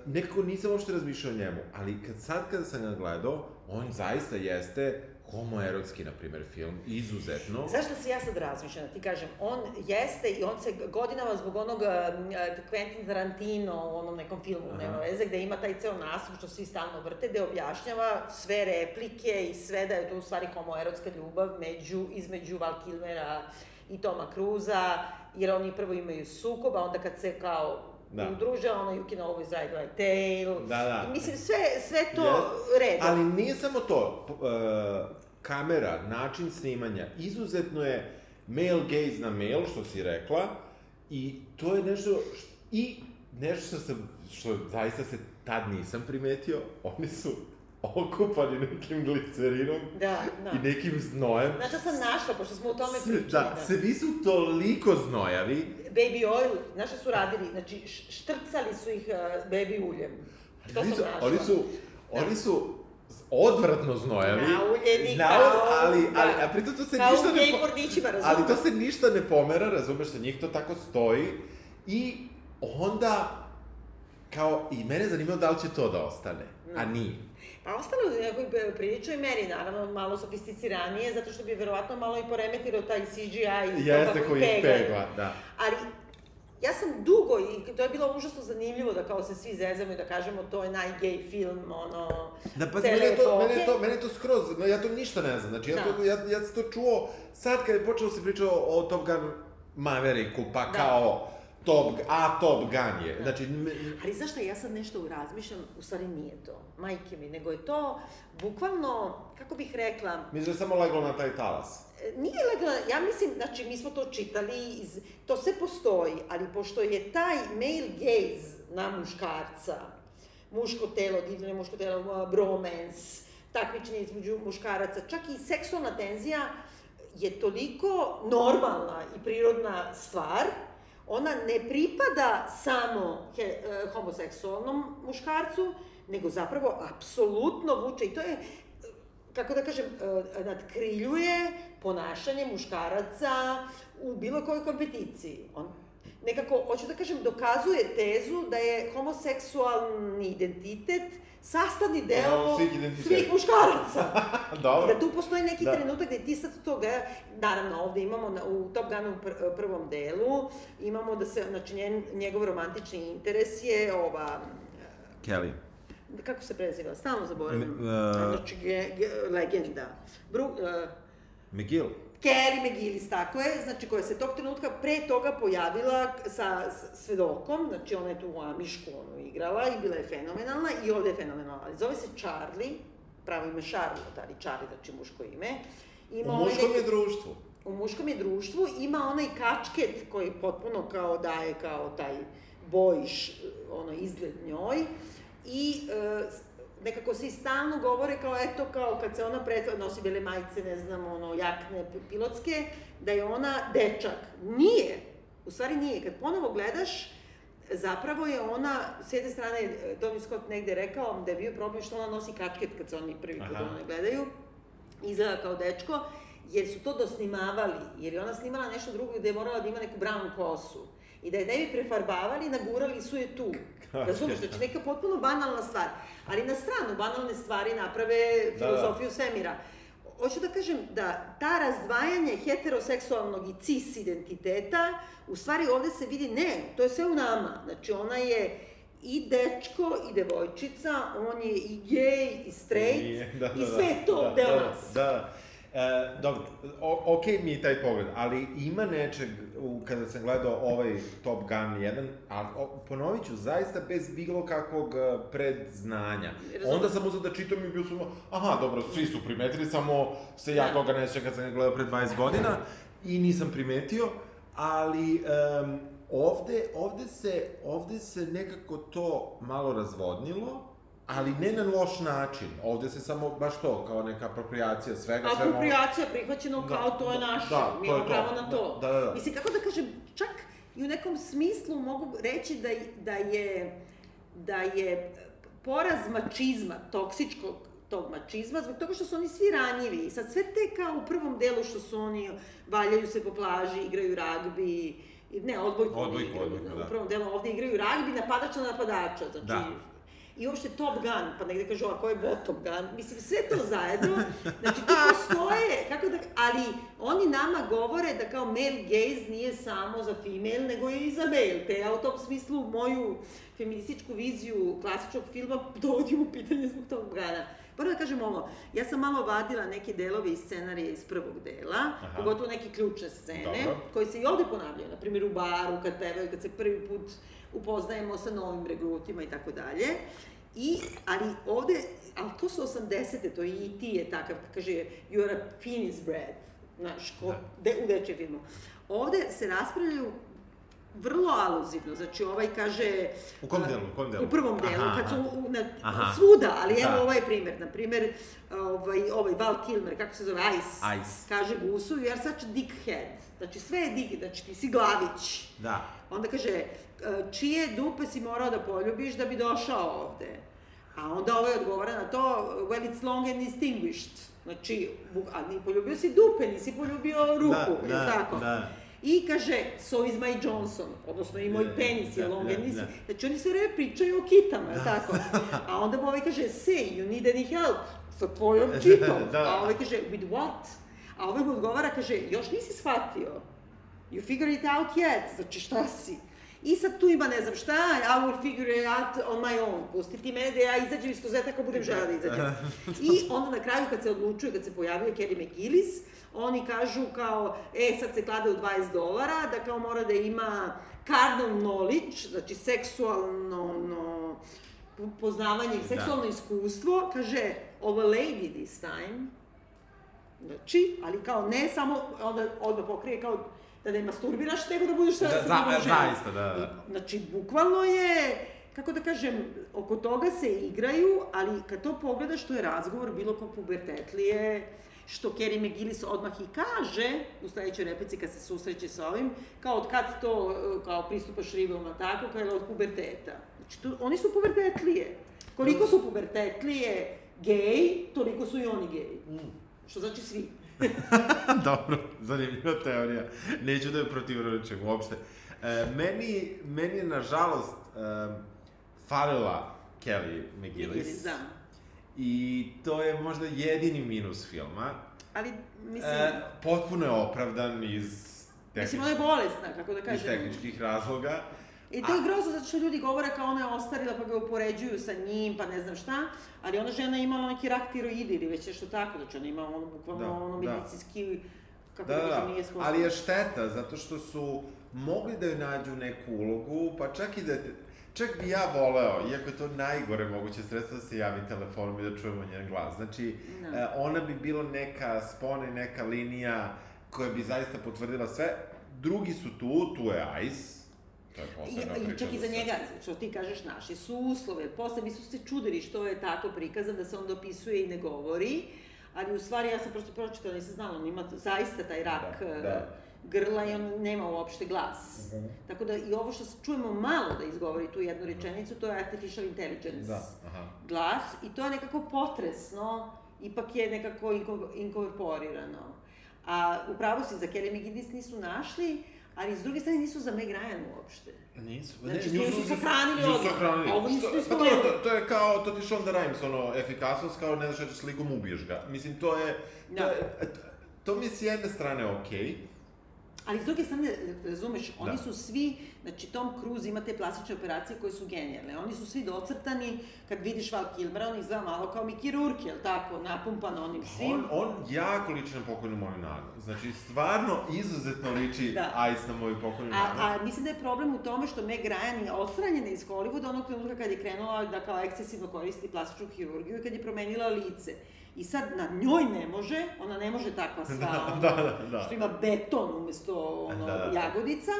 nekako nisam uopšte razmišljao o njemu, ali kad sad kada sam ga gledao, on zaista jeste homoerotski, na primer, film, izuzetno. Zašto se ja sad razmišljam? Da ti kažem, on jeste i on se godinama zbog onog uh, Quentin Tarantino u onom nekom filmu, Aha. nema veze, gde ima taj ceo nastup što svi stalno vrte, gde objašnjava sve replike i sve da je to u stvari homoerotska ljubav među, između Val Kilmera i Toma Cruza, jer oni prvo imaju sukoba, onda kad se kao da. udruže, ono You Can Always Ride My Tail. Da, da. Mislim, sve, sve to yes. redom. Ali nije samo to. Uh, kamera, način snimanja, izuzetno je male gaze na male, što si rekla, i to je nešto, što, i nešto što sam, što zaista se tad nisam primetio, oni su okupani nekim glicerinom da, da. i nekim znojem. Znači sam našla, pošto smo u tome pričali. Da, da, svi su toliko znojavi. Baby oil, znaš šta su radili? Znači, štrcali su ih uh, baby uljem. To sam našla. Oni su, da. oni su odvratno znojavi. Nauljeni na, kao... Ali, ali, a pritom to se ništa ne... Kao? Ali to se ništa ne pomera, razumeš se, njih to tako stoji. I onda, kao, i mene zanimao da li će to da ostane, no. a nije. Pa ostalo je u nekoj priličnoj meri, naravno malo sofisticiranije, zato što bi verovatno malo i poremetilo taj CGI i Jeste koji ih pegla, da. Ali ja sam dugo i to je bilo užasno zanimljivo da kao se svi zezamo i da kažemo to je najgej film, ono, da, pa, cele mene to, mene to, mene to skroz, ja to ništa ne znam, znači ja, da. to, ja, ja sam to čuo sad kad je počelo se pričao o Top Gun Mavericku, pa da. kao Top, a Top Gun je. Znači, Ali znaš šta, ja sad nešto razmišljam, u stvari nije to, majke mi, nego je to bukvalno, kako bih rekla... Mislim da je samo leglo na taj talas. E, nije leglo, ja mislim, znači, mi smo to čitali, iz, to sve postoji, ali pošto je taj male gaze na muškarca, muško telo, divljeno muško telo, bromance, takmičenje između muškaraca, čak i seksualna tenzija je toliko normalna i prirodna stvar, ona ne pripada samo he, e, homoseksualnom muškarcu, nego zapravo apsolutno vuče i to je kako da kažem, e, nadkriljuje ponašanje muškaraca u bilo kojoj kompeticiji. On nekako, hoću da kažem, dokazuje tezu da je homoseksualni identitet sastavni deo svih, svih muškaraca. Dobro. I da tu postoji neki da. trenutak gde ti sad toga, naravno ovde imamo na, u Top Gunu pr prvom delu, imamo da se, znači njen, njegov romantični interes je ova... Kelly. Kako se preziva? Stalno zaboravim. Uh, znači, ge, ge, legenda. Bru, uh, McGill. Kelly McGillis, tako je, znači koja se tog trenutka pre toga pojavila sa, svedokom, znači ona je tu u Amišku ono igrala i bila je fenomenalna i ovde je fenomenalna. Ali zove se Charlie, pravo ime Charlotte, ali Charlie, znači muško ime. Ima u muškom je društvu. U muškom je društvu, ima onaj kačket koji potpuno kao daje kao taj bojiš, ono, izgled njoj. I e, nekako se i stalno govore kao, eto, kao kad se ona pretvara, nosi bele majice, ne znam, ono, jakne pilotske, da je ona dečak. Nije. U stvari nije. Kad ponovo gledaš, zapravo je ona, s jedne strane, Tony Scott negde rekao da je bio problem što ona nosi kačket kad se oni prvi put ne gledaju, izgleda kao dečko, jer su to dosnimavali, jer je ona snimala nešto drugo gde je morala da ima neku brown kosu. I da je ne bi prefarbavali, nagurali su je tu. Razumiješ, znači neka potpuno banalna stvar. Ali na stranu, banalne stvari naprave filozofiju da, da. svemira. Hoću da kažem da ta razdvajanje heteroseksualnog i cis identiteta, u stvari ovde se vidi, ne, to je sve u nama. Znači ona je i dečko i devojčica, on je i gej i straight, da, da, i sve da, to da, deo da, nas. Da, da. E, dobro, o, ok mi je taj pogled, ali ima nečeg, u, kada sam gledao ovaj Top Gun 1, a o, ponovit ću, zaista bez bilo kakvog e, predznanja. Razumno. Onda sam uzao da čitam i bio sam, aha, dobro, svi su primetili, samo se ja da. toga ne sjećam kad sam ga gledao pre 20 godina i nisam primetio, ali um, ovde, ovde, se, ovde se nekako to malo razvodnilo, ali ne na loš način. Ovde se samo baš to, kao neka apropriacija svega. Apropriacija prihvaćeno da, kao to je da, naše, da, mi imamo pravo na to. Da, da, da. Mislim, kako da kažem, čak i u nekom smislu mogu reći da, da je, da je poraz mačizma, toksičkog tog mačizma, zbog toga što su oni svi ranjivi. I sad sve te kao u prvom delu što su oni valjaju se po plaži, igraju ragbi, ne, odbojku, odbojku, odbojku, da. U prvom delu ovde igraju ragbi, napadač na napadača, znači da i uopšte Top Gun, pa negde kažu, a ko je Bottom Gun? Mislim, sve to zajedno, znači tu postoje, kako da, ali oni nama govore da kao male gaze nije samo za female, nego i za male, te ja u tom smislu moju feminističku viziju klasičnog filma dovodim u pitanje zbog Top Guna. Prvo da kažem ovo, ja sam malo vadila neke delove iz scenarija iz prvog dela, Aha. pogotovo neke ključne scene, Dobro. koji se i ovde ponavljaju, na primjer u baru, kad pevaju, kad se prvi put upoznajemo sa novim regrutima i tako dalje. I, ali ovde, ali to su 80. to i ti je takav, kaže, you are a penis bread, znaš, ko, da. de, u dečjem filmu. Ovde se raspravljaju vrlo aluzivno, znači ovaj kaže... U kom delu, u kom delu? U prvom delu, aha, kad su u, na, aha. svuda, ali evo da. ovaj primer, na primer, ovaj, ovaj Val Kilmer, kako se zove, Ice, Ice. kaže Gusu, you are such a dickhead, znači sve je dick, znači ti si glavić. Da. Onda kaže, čije dupe si morao da poljubiš da bi došao ovde? A onda ovaj odgovara na to, well, it's long and distinguished. Znači, a ni poljubio si dupe, nisi poljubio ruku, da, da, tako? Da. I kaže, so is my Johnson, odnosno i moj da, penis je da, long da, and nisi. Da. Znači, oni sve vreme pričaju o kitama, da. tako? A onda mu ovaj kaže, say, you need any help sa tvojom kitom. da. A ovaj kaže, with what? A ovaj mu odgovara, kaže, još nisi shvatio. You figure it out yet. Znači, šta si? I sad tu ima ne znam šta, I will figure it out on my own. Pusti ti mene da ja izađem iz kozeta ako budem žela da izađem. I onda na kraju kad se odlučuje, kad se pojavio Kelly McGillis, oni kažu kao, e, sad se klade u 20 dolara, da kao mora da ima carnal knowledge, znači seksualno no, poznavanje, da. seksualno da. iskustvo, kaže, of a lady this time, znači, ali kao ne samo, onda, onda pokrije kao da ne masturbiraš, nego da budeš sa, da, sa drugom ženom. Zaista, da, da. Znači, bukvalno je, kako da kažem, oko toga se igraju, ali kad to pogledaš, to je razgovor bilo kao pubertetlije, što Kerry McGillis odmah i kaže u sledećoj replici kad se susreće sa ovim, kao od kad to, kao pristupaš ribama tako, kao je od puberteta. Znači, to, oni su pubertetlije. Koliko su pubertetlije gej, toliko su i oni gej. Mm. Što znači svi. Dobro, zanimljiva teorija. Neću da je protivrečem uopšte. E, meni, meni je, nažalost, e, falila Kelly McGillis. Da. I to je možda jedini minus filma. Ali, mislim... E, potpuno je opravdan iz... Mislim, ona je bolesna, kako da kažem. Iz tehničkih razloga. I to je grozno zato što ljudi govore kao ona je ostarila pa ga upoređuju sa njim, pa ne znam šta, ali ona žena imala neki rak tiroidi ili već nešto tako, znači ona ima ono bukvalno da, ono da. medicinski kako da, da, da nije sposobna. Ali je šteta, zato što su mogli da joj nađu neku ulogu, pa čak i da... Čak bi ja voleo, iako je to najgore moguće sredstvo da se javi telefonom i da čujemo njen glas. Znači, no. Da. e, ona bi bila neka spona i neka linija koja bi zaista potvrdila sve. Drugi su tu, tu je Ice, I, čak i za njega, što ti kažeš, naši su uslove. Posle mi su se čudili što je tako prikazan, da se on dopisuje i ne govori, ali u stvari ja sam prosto pročitala, nisam znala, on ima zaista taj rak da, da. Eh, grla i on nema uopšte glas. Uh mhm. -huh. Tako da i ovo što čujemo malo da izgovori tu jednu rečenicu, to je artificial intelligence da, aha. glas i to je nekako potresno, ipak je nekako inkorporirano. A upravo si, za Kelly McGinnis nisu našli, ali s druge strane nisu za Meg Ryan uopšte. Nisu. Znači, ne, nisu, nisu sahranili. Nisu sahranili. Ovo nisu Pa to, to, to, je kao, to ti Shonda Rhimes, ono, efikasnost, kao ne znaš, slikom ubiješ ga. Mislim, to je, to, no. je, to mi je s jedne strane okej, okay, Ali s druge strane, razumeš, da. oni su svi, znači Tom Cruise ima te plastične operacije koje su genijalne. Oni su svi docrtani, kad vidiš Val Kilmera, on izgleda malo kao Mickey Rourke, jel tako, napumpan onim pa svim. On, on jako liči na pokojnu moju nanu. Znači, stvarno izuzetno liči da. Ice na moju pokojnu nanu. A, a mislim da je problem u tome što Meg Ryan je odstranjena iz Hollywooda onog trenutka kad je krenula da kao ekscesivno koristi plastičnu hirurgiju i kad je promenila lice. I sad na njoj ne može, ona ne može takva sva, da, da, da, da. što ima beton umesto ono, da, da. jagodica,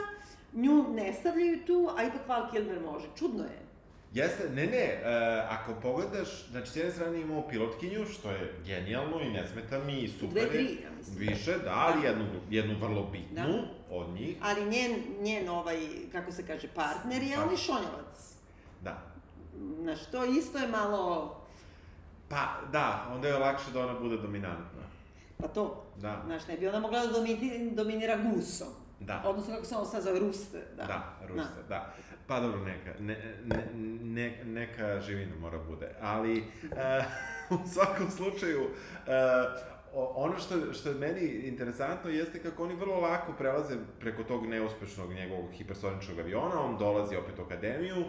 nju ne stavljaju tu, a ipak Val Kilmer može. Čudno je. Jeste, ne, ne, uh, ako pogledaš, znači, s jedne strane imamo pilotkinju, što je genijalno i ne smeta mi i super Dve, tri, ja mislim. Više, da, ali da. jednu, jednu vrlo bitnu da. od njih. Ali njen, njen ovaj, kako se kaže, partner je, on je šonjavac. Da. Znaš, to isto je malo Pa, da, onda je lakše da ona bude dominantna. Pa to. Da. Znaš, ne bi ona mogla da domini, dominira gusom. Da. Odnosno, kako se ono sad zove, ruste. Da, da ruste, da. da. Pa dobro, neka, ne, ne, ne, neka živina mora bude. Ali, uh, u svakom slučaju, uh, ono što, što je meni interesantno jeste kako oni vrlo lako prelaze preko tog neuspešnog njegovog hipersoničnog aviona, on dolazi opet u akademiju,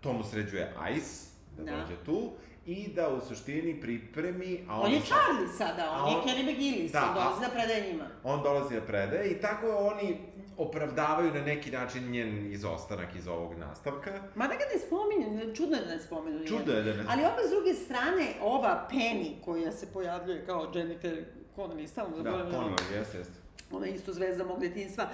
to mu sređuje Ice, da, da. dođe tu, i da u suštini pripremi... A on, on je Charlie sada, on, on je Kenny McGillis, da, on dolazi da predaje njima. On dolazi da predaje i tako oni opravdavaju na neki način njen izostanak iz ovog nastavka. Ma da ga ne spominju, čudno je da ne spominju. Čudno je da ne Ali opet s druge strane, ova Penny koja se pojavljuje kao Jennifer Connelly, stalno da, Connelly, jeste, jeste. Ona je isto zvezda mog detinstva.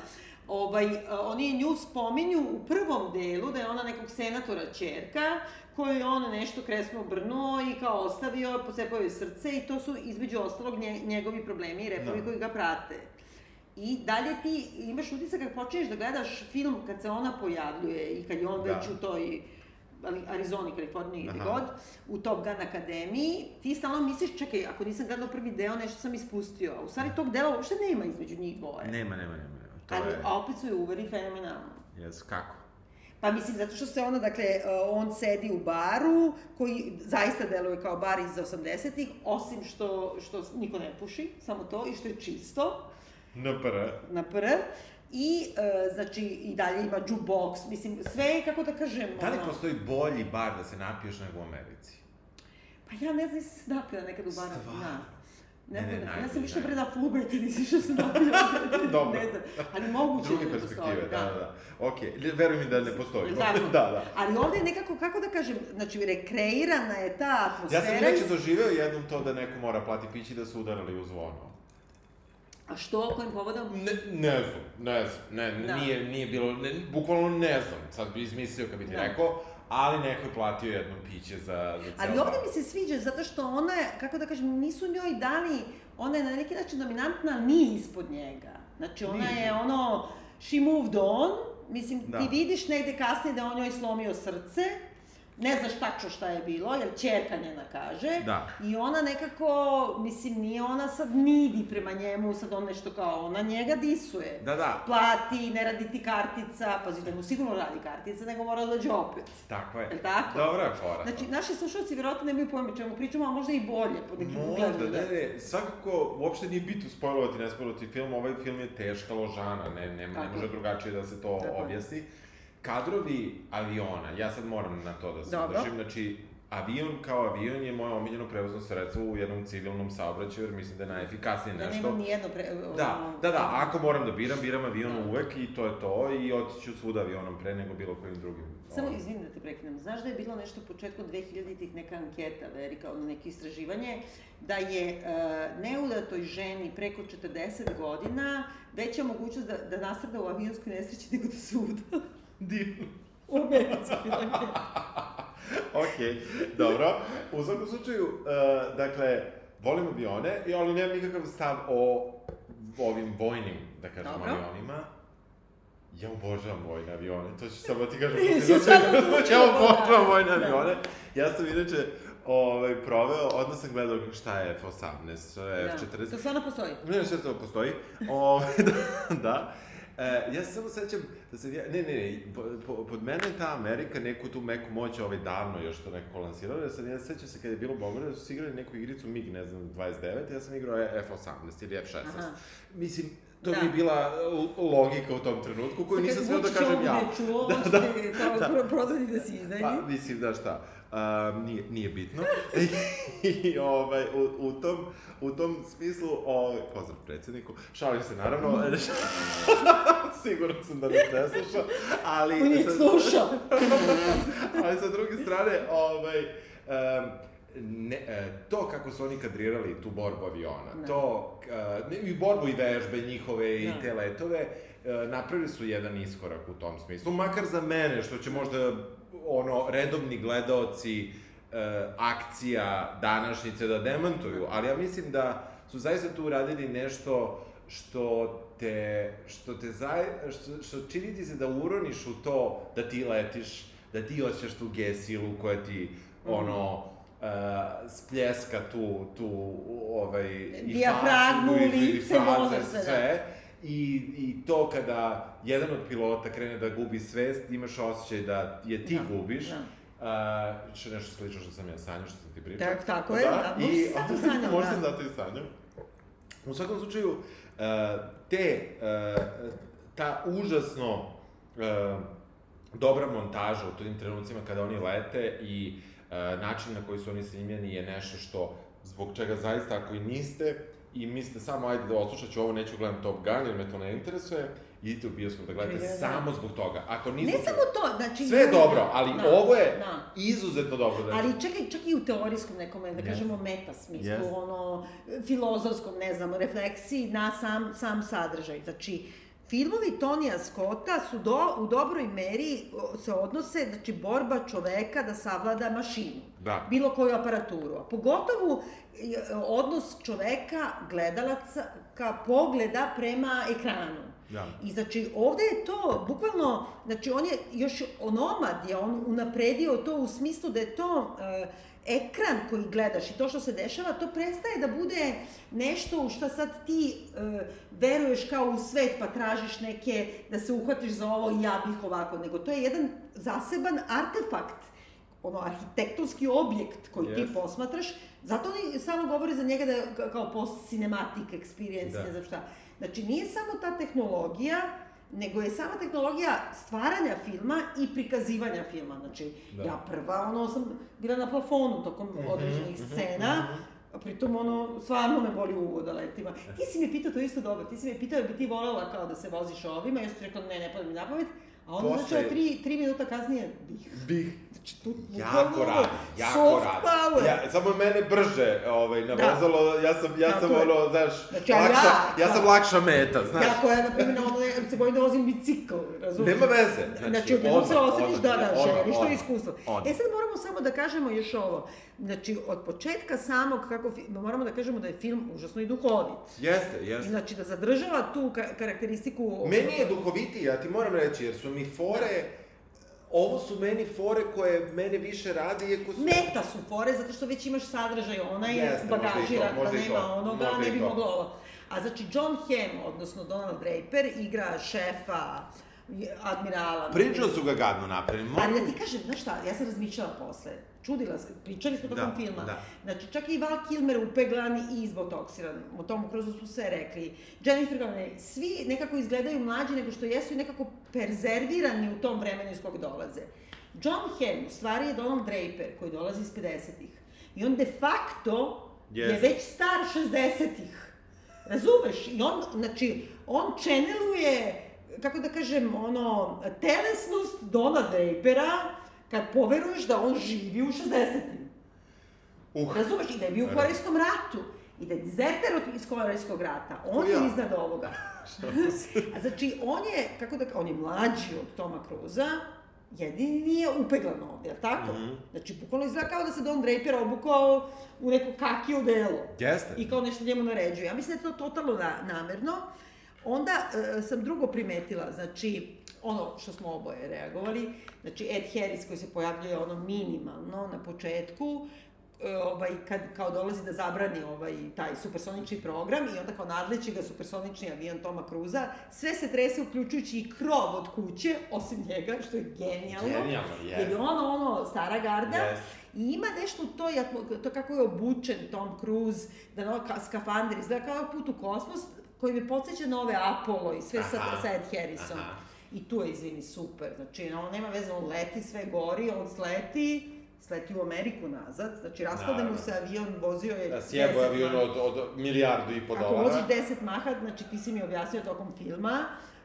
Ovaj, oni nju spominju u prvom delu da je ona nekog senatora čerka, koju je on nešto kresno obrnuo i kao ostavio, pocepao joj srce i to su između ostalog nje, njegovi problemi i repovi no. Da. koji ga prate. I dalje ti imaš utisak kad počneš da gledaš film kad se ona pojavljuje i kad je on da. već u toj Arizoni, Kaliforniji, gde god, u Top Gun akademiji, ti stalno misliš, čekaj, ako nisam gledao prvi deo, nešto sam ispustio. A u stvari tog dela uopšte nema između njih dvoje. Nema, nema, nema. To Ali je... opet su je uveri fenomenalno. Jes, kako? Pa mislim, zato što se ona, dakle, e, on sedi u baru, koji zaista deluje kao bar iz 80-ih, osim što, što niko ne puši, samo to, i što je čisto. Na pr. Na pr. I, e, znači, i dalje ima jukebox, mislim, sve je, kako da kažem... Da li ono... postoji bolji bar da se napiješ nego u Americi? Pa ja ne znam, se napila nekad u baru. Stvarno? Da. Ne, ne, ne, ja sam išla pre da fubre, ti nisi što sam napila. Dobro. ne znam, ali moguće Druge da perspektive, da, da, da. Ok, veruj mi da ne postoji. da, da. Ali ovde je nekako, kako da kažem, znači, rekreirana je ta atmosfera. Ja sam već doživeo jednom to da neko mora plati pići da su udarali u zvono. A što, kojim povodom? Ne, ne znam, ne znam, ne, da. nije, nije bilo, ne, bukvalno ne znam, sad bi izmislio kad bi ti da. rekao, ali neko je platio jedno piće za, za celo Ali ovde mi se sviđa, zato što ona je, kako da kažem, nisu njoj dali, ona je na neki način dominantna, nije ispod njega. Znači, ona nije. je ono, she moved on, mislim, da. ti vidiš negde kasnije da on njoj slomio srce, ne znaš tačno šta je bilo, jer čerka njena kaže. Da. I ona nekako, mislim, nije ona sad nidi prema njemu, sad on nešto kao, ona njega disuje. Da, da. Plati, ne radi ti kartica, pazi, da mu sigurno radi kartica, nego mora da dođe opet. Tako je. Tako? Dobra je fora. Znači, naši slušalci vjerojatno nemaju pojma čemu pričamo, a možda i bolje, po nekim ugledima. Možda, ne, ne, svakako, uopšte nije bitno spojlovati, ne spojlovati film, ovaj film je teška ložana, ne, ne, ne može drugačije da se to tako. objasni kadrovi aviona, ja sad moram na to da se Dobro. držim, znači, avion kao avion je moje omiljeno prevozno sredstvo u jednom civilnom saobraćaju, jer mislim da je najefikasnije da nešto. Da nema nijedno pre... Da, da, da, ako moram da biram, biram avion da. uvek i to je to i otiću svuda avionom pre nego bilo kojim drugim. Samo izvini da te prekinem. Znaš da je bilo nešto početkom 2000-ih neka anketa, veri, kao neko istraživanje, da je uh, neudatoj ženi preko 40 godina veća mogućnost da, da nastrada u avionskoj nesreći nego da se uda. Divno. U Americi anketa. ok, dobro. U svakom slučaju, uh, dakle, volim avione, ali nemam nikakav stav o ovim vojnim, da kažem, dobro. avionima. Ja obožavam vojne avione, to ću samo ti kažem. Jesi sad Ja obožavam vojne da. avione. Ja sam inače ovaj, proveo, odmah sam gledao šta je F-18, šta je F-40. Da, to stvarno postoji? Ne, sve to postoji. O, ovaj, da, da. E, ja se samo sećam da se, ja, ne, ne, ne, po, pod mene je ta Amerika neku tu meku moć ovaj davno još to neko lansirao, ja sam, ja se sećam se kada je bilo bombardovanje, da su igrali neku igricu MiG, ne znam, 29, ja sam igrao F-18 ili F-16. Aha. Mislim, to da. mi je bila logika u tom trenutku koju nisam smeo da kažem ja. Čuo, da, da, da, da. prodati da si iznajmi. Pa, mislim da šta, uh, nije, nije bitno. I ovaj, u, u, tom, u tom smislu, ovaj, pozdrav predsjedniku, šalim se naravno, siguran sam da nas ne sluša, ali... On je slušao. ali sa druge strane, ovaj, um, ne, e, to kako su oni kadrirali tu borbu aviona, ne. to, e, i borbu i vežbe njihove ne. i da. te letove, e, napravili su jedan iskorak u tom smislu, makar za mene, što će možda ono, redovni gledaoci e, akcija današnjice da demantuju, ali ja mislim da su zaista tu uradili nešto što te, što te zaj, što, što čini ti se da uroniš u to da ti letiš, da ti osjećaš tu gesilu koja ti, ono, uh, spljeska tu, tu, ovaj, i facu, i, lice, i fraze, sve. sve. I, I to kada jedan od pilota krene da gubi svest, imaš osjećaj da je ti da, gubiš. Da. Uh, što nešto slično što sam ja sanjao, što sam ti pričao. Tak, tako je, da, da možda si zato sanjao. možda sam zato i sanjao. U svakom slučaju, uh, te, uh, ta užasno uh, dobra montaža u tim trenucima kada oni lete i uh, način na koji su oni snimljeni je nešto što, zbog čega zaista ako i niste, i mislite samo, ajde da odslušat ću ovo, neću gledam Top Gun, jer me to ne interesuje, idite u bioskop da gledate ja, samo zbog toga. Ako. Ne samo to, znači... Sve je dobro, ali da, ovo je da. izuzetno dobro. Da ali čekaj, čak i u teorijskom nekom, da yes. kažemo, meta smislu, yes. ono, filozofskom, ne znam, refleksiji na sam, sam sadržaj. Znači, Filmovi Tonija Scotta su do, u dobroj meri se odnose, znači, borba čoveka da savlada mašinu. Da. Bilo koju aparaturu. A pogotovo odnos čoveka, gledalaca, ka pogleda prema ekranu. Da. I znači ovde je to, bukvalno, znači on je još onomad, je on unapredio to u smislu da je to uh, ekran koji gledaš i to što se dešava, to prestaje da bude nešto u što sad ti uh, veruješ kao u svet pa tražiš neke, da se uhvatiš za ovo i ja bih ovako, nego to je jedan zaseban artefakt, ono arhitektonski objekt koji yes. ti posmatraš, zato oni samo govore za njega da je kao post-cinematic experience, da. ne znam šta. Znači, nije samo ta tehnologija, nego je sama tehnologija stvaranja filma i prikazivanja filma. Znači, da. ja prva, ono, sam bila na plafonu tokom mm -hmm, određenih mm -hmm, scena, mm -hmm. a pritom, ono, stvarno me boli uvod da letima. Ti si mi pitao to isto dobro, ti si mi pitao bi ti voljela kao da se voziš ovima, ja sam rekla ne, ne pada mi na pamet, a Posle... znači tri, tri minuta kasnije bih. Bih. Znači, tu, jako radi, jako. Power. Ja, samo mene brže ovaj, navozalo, da. ja sam, ja sam ono, znaš, znači, lakša, ja, ja sam da. lakša meta, znaš. Ja koja, na primjer, ono, se bojim da vozim bicikl, razumiješ? Nema veze. Znači, znači odjednom se osjetiš, da, da, želiš to iskustvo. Ono. E sad moramo samo da kažemo još ovo. Znači, od početka samog, kako, moramo da kažemo da je film užasno i duhovit. Jeste, jeste. Znači, da zadržava tu ka karakteristiku... Meni je duhovitiji, ja ti moram reći, jer su mi fore... Da ovo su meni fore koje mene više radi, iako su... Meta su fore, zato što već imaš sadržaj, ona je Jeste, bagažira, pa nema onoga, ne bi moglo ovo. A znači, John Hamm, odnosno Donald Draper, igra šefa, admirala. Pričao su ga gadno napravili. Mogu... Ali da ti kažem, znaš šta, ja sam razmišljala posle. Čudila se, pričali smo tokom da, filma. Da. Znači, čak i Val Kilmer upeglan i izbotoksiran. O tomu kroz su sve rekli. Jennifer Garner, svi nekako izgledaju mlađi nego što jesu i nekako perzervirani u tom vremenu iz kog dolaze. John Hamm, u stvari je Donald Draper, koji dolazi iz 50-ih. I on de facto yes. je već star 60-ih. Razumeš? I on, znači, on channeluje, kako da kažem, ono, telesnost Dona Drapera, kad poveruješ da on živi u 60-im. Uh. Razumeš? I da je bio u Korejskom ratu. I da je dizerter iz Korejskog rata. On je iznad ovoga. A znači, on je, kako da, on je mlađi od Toma Cruza, jedini nije upeglan ovde, jel tako? Mm -hmm. Znači, bukvalno izgleda kao da se Don Draper obukao u neku kakiju delo. Jeste. I kao nešto njemu naređuje. Ja mislim da je to totalno na, namerno. Onda uh, sam drugo primetila, znači, ono što smo oboje reagovali, znači Ed Harris koji se pojavljuje ono minimalno na početku, E, ovaj, kad kao dolazi da zabrani ovaj, taj supersonični program i onda kao nadleći ga supersonični avion Toma Cruza, sve se trese uključujući i krov od kuće, osim njega, što je genijalno. Genijalno, yes. Jer je ono, ono, stara garda. Yes. I ima nešto u toj, to kako je obučen Tom Cruise, da no, skafander izgleda kao put u kosmos, koji mi podsjeća na ove Apollo i sve Aha. sa, sa Ed Harrison. Aha. I tu je, izvini, super. Znači, ono, nema veze, on leti, sve gori, on sleti, sleti u Ameriku nazad, znači raspada mu se avion, vozio je... Da, sjebo avion od, od milijardu i po dolara. Ako vozi 10 maha, znači ti si mi objasnio tokom filma,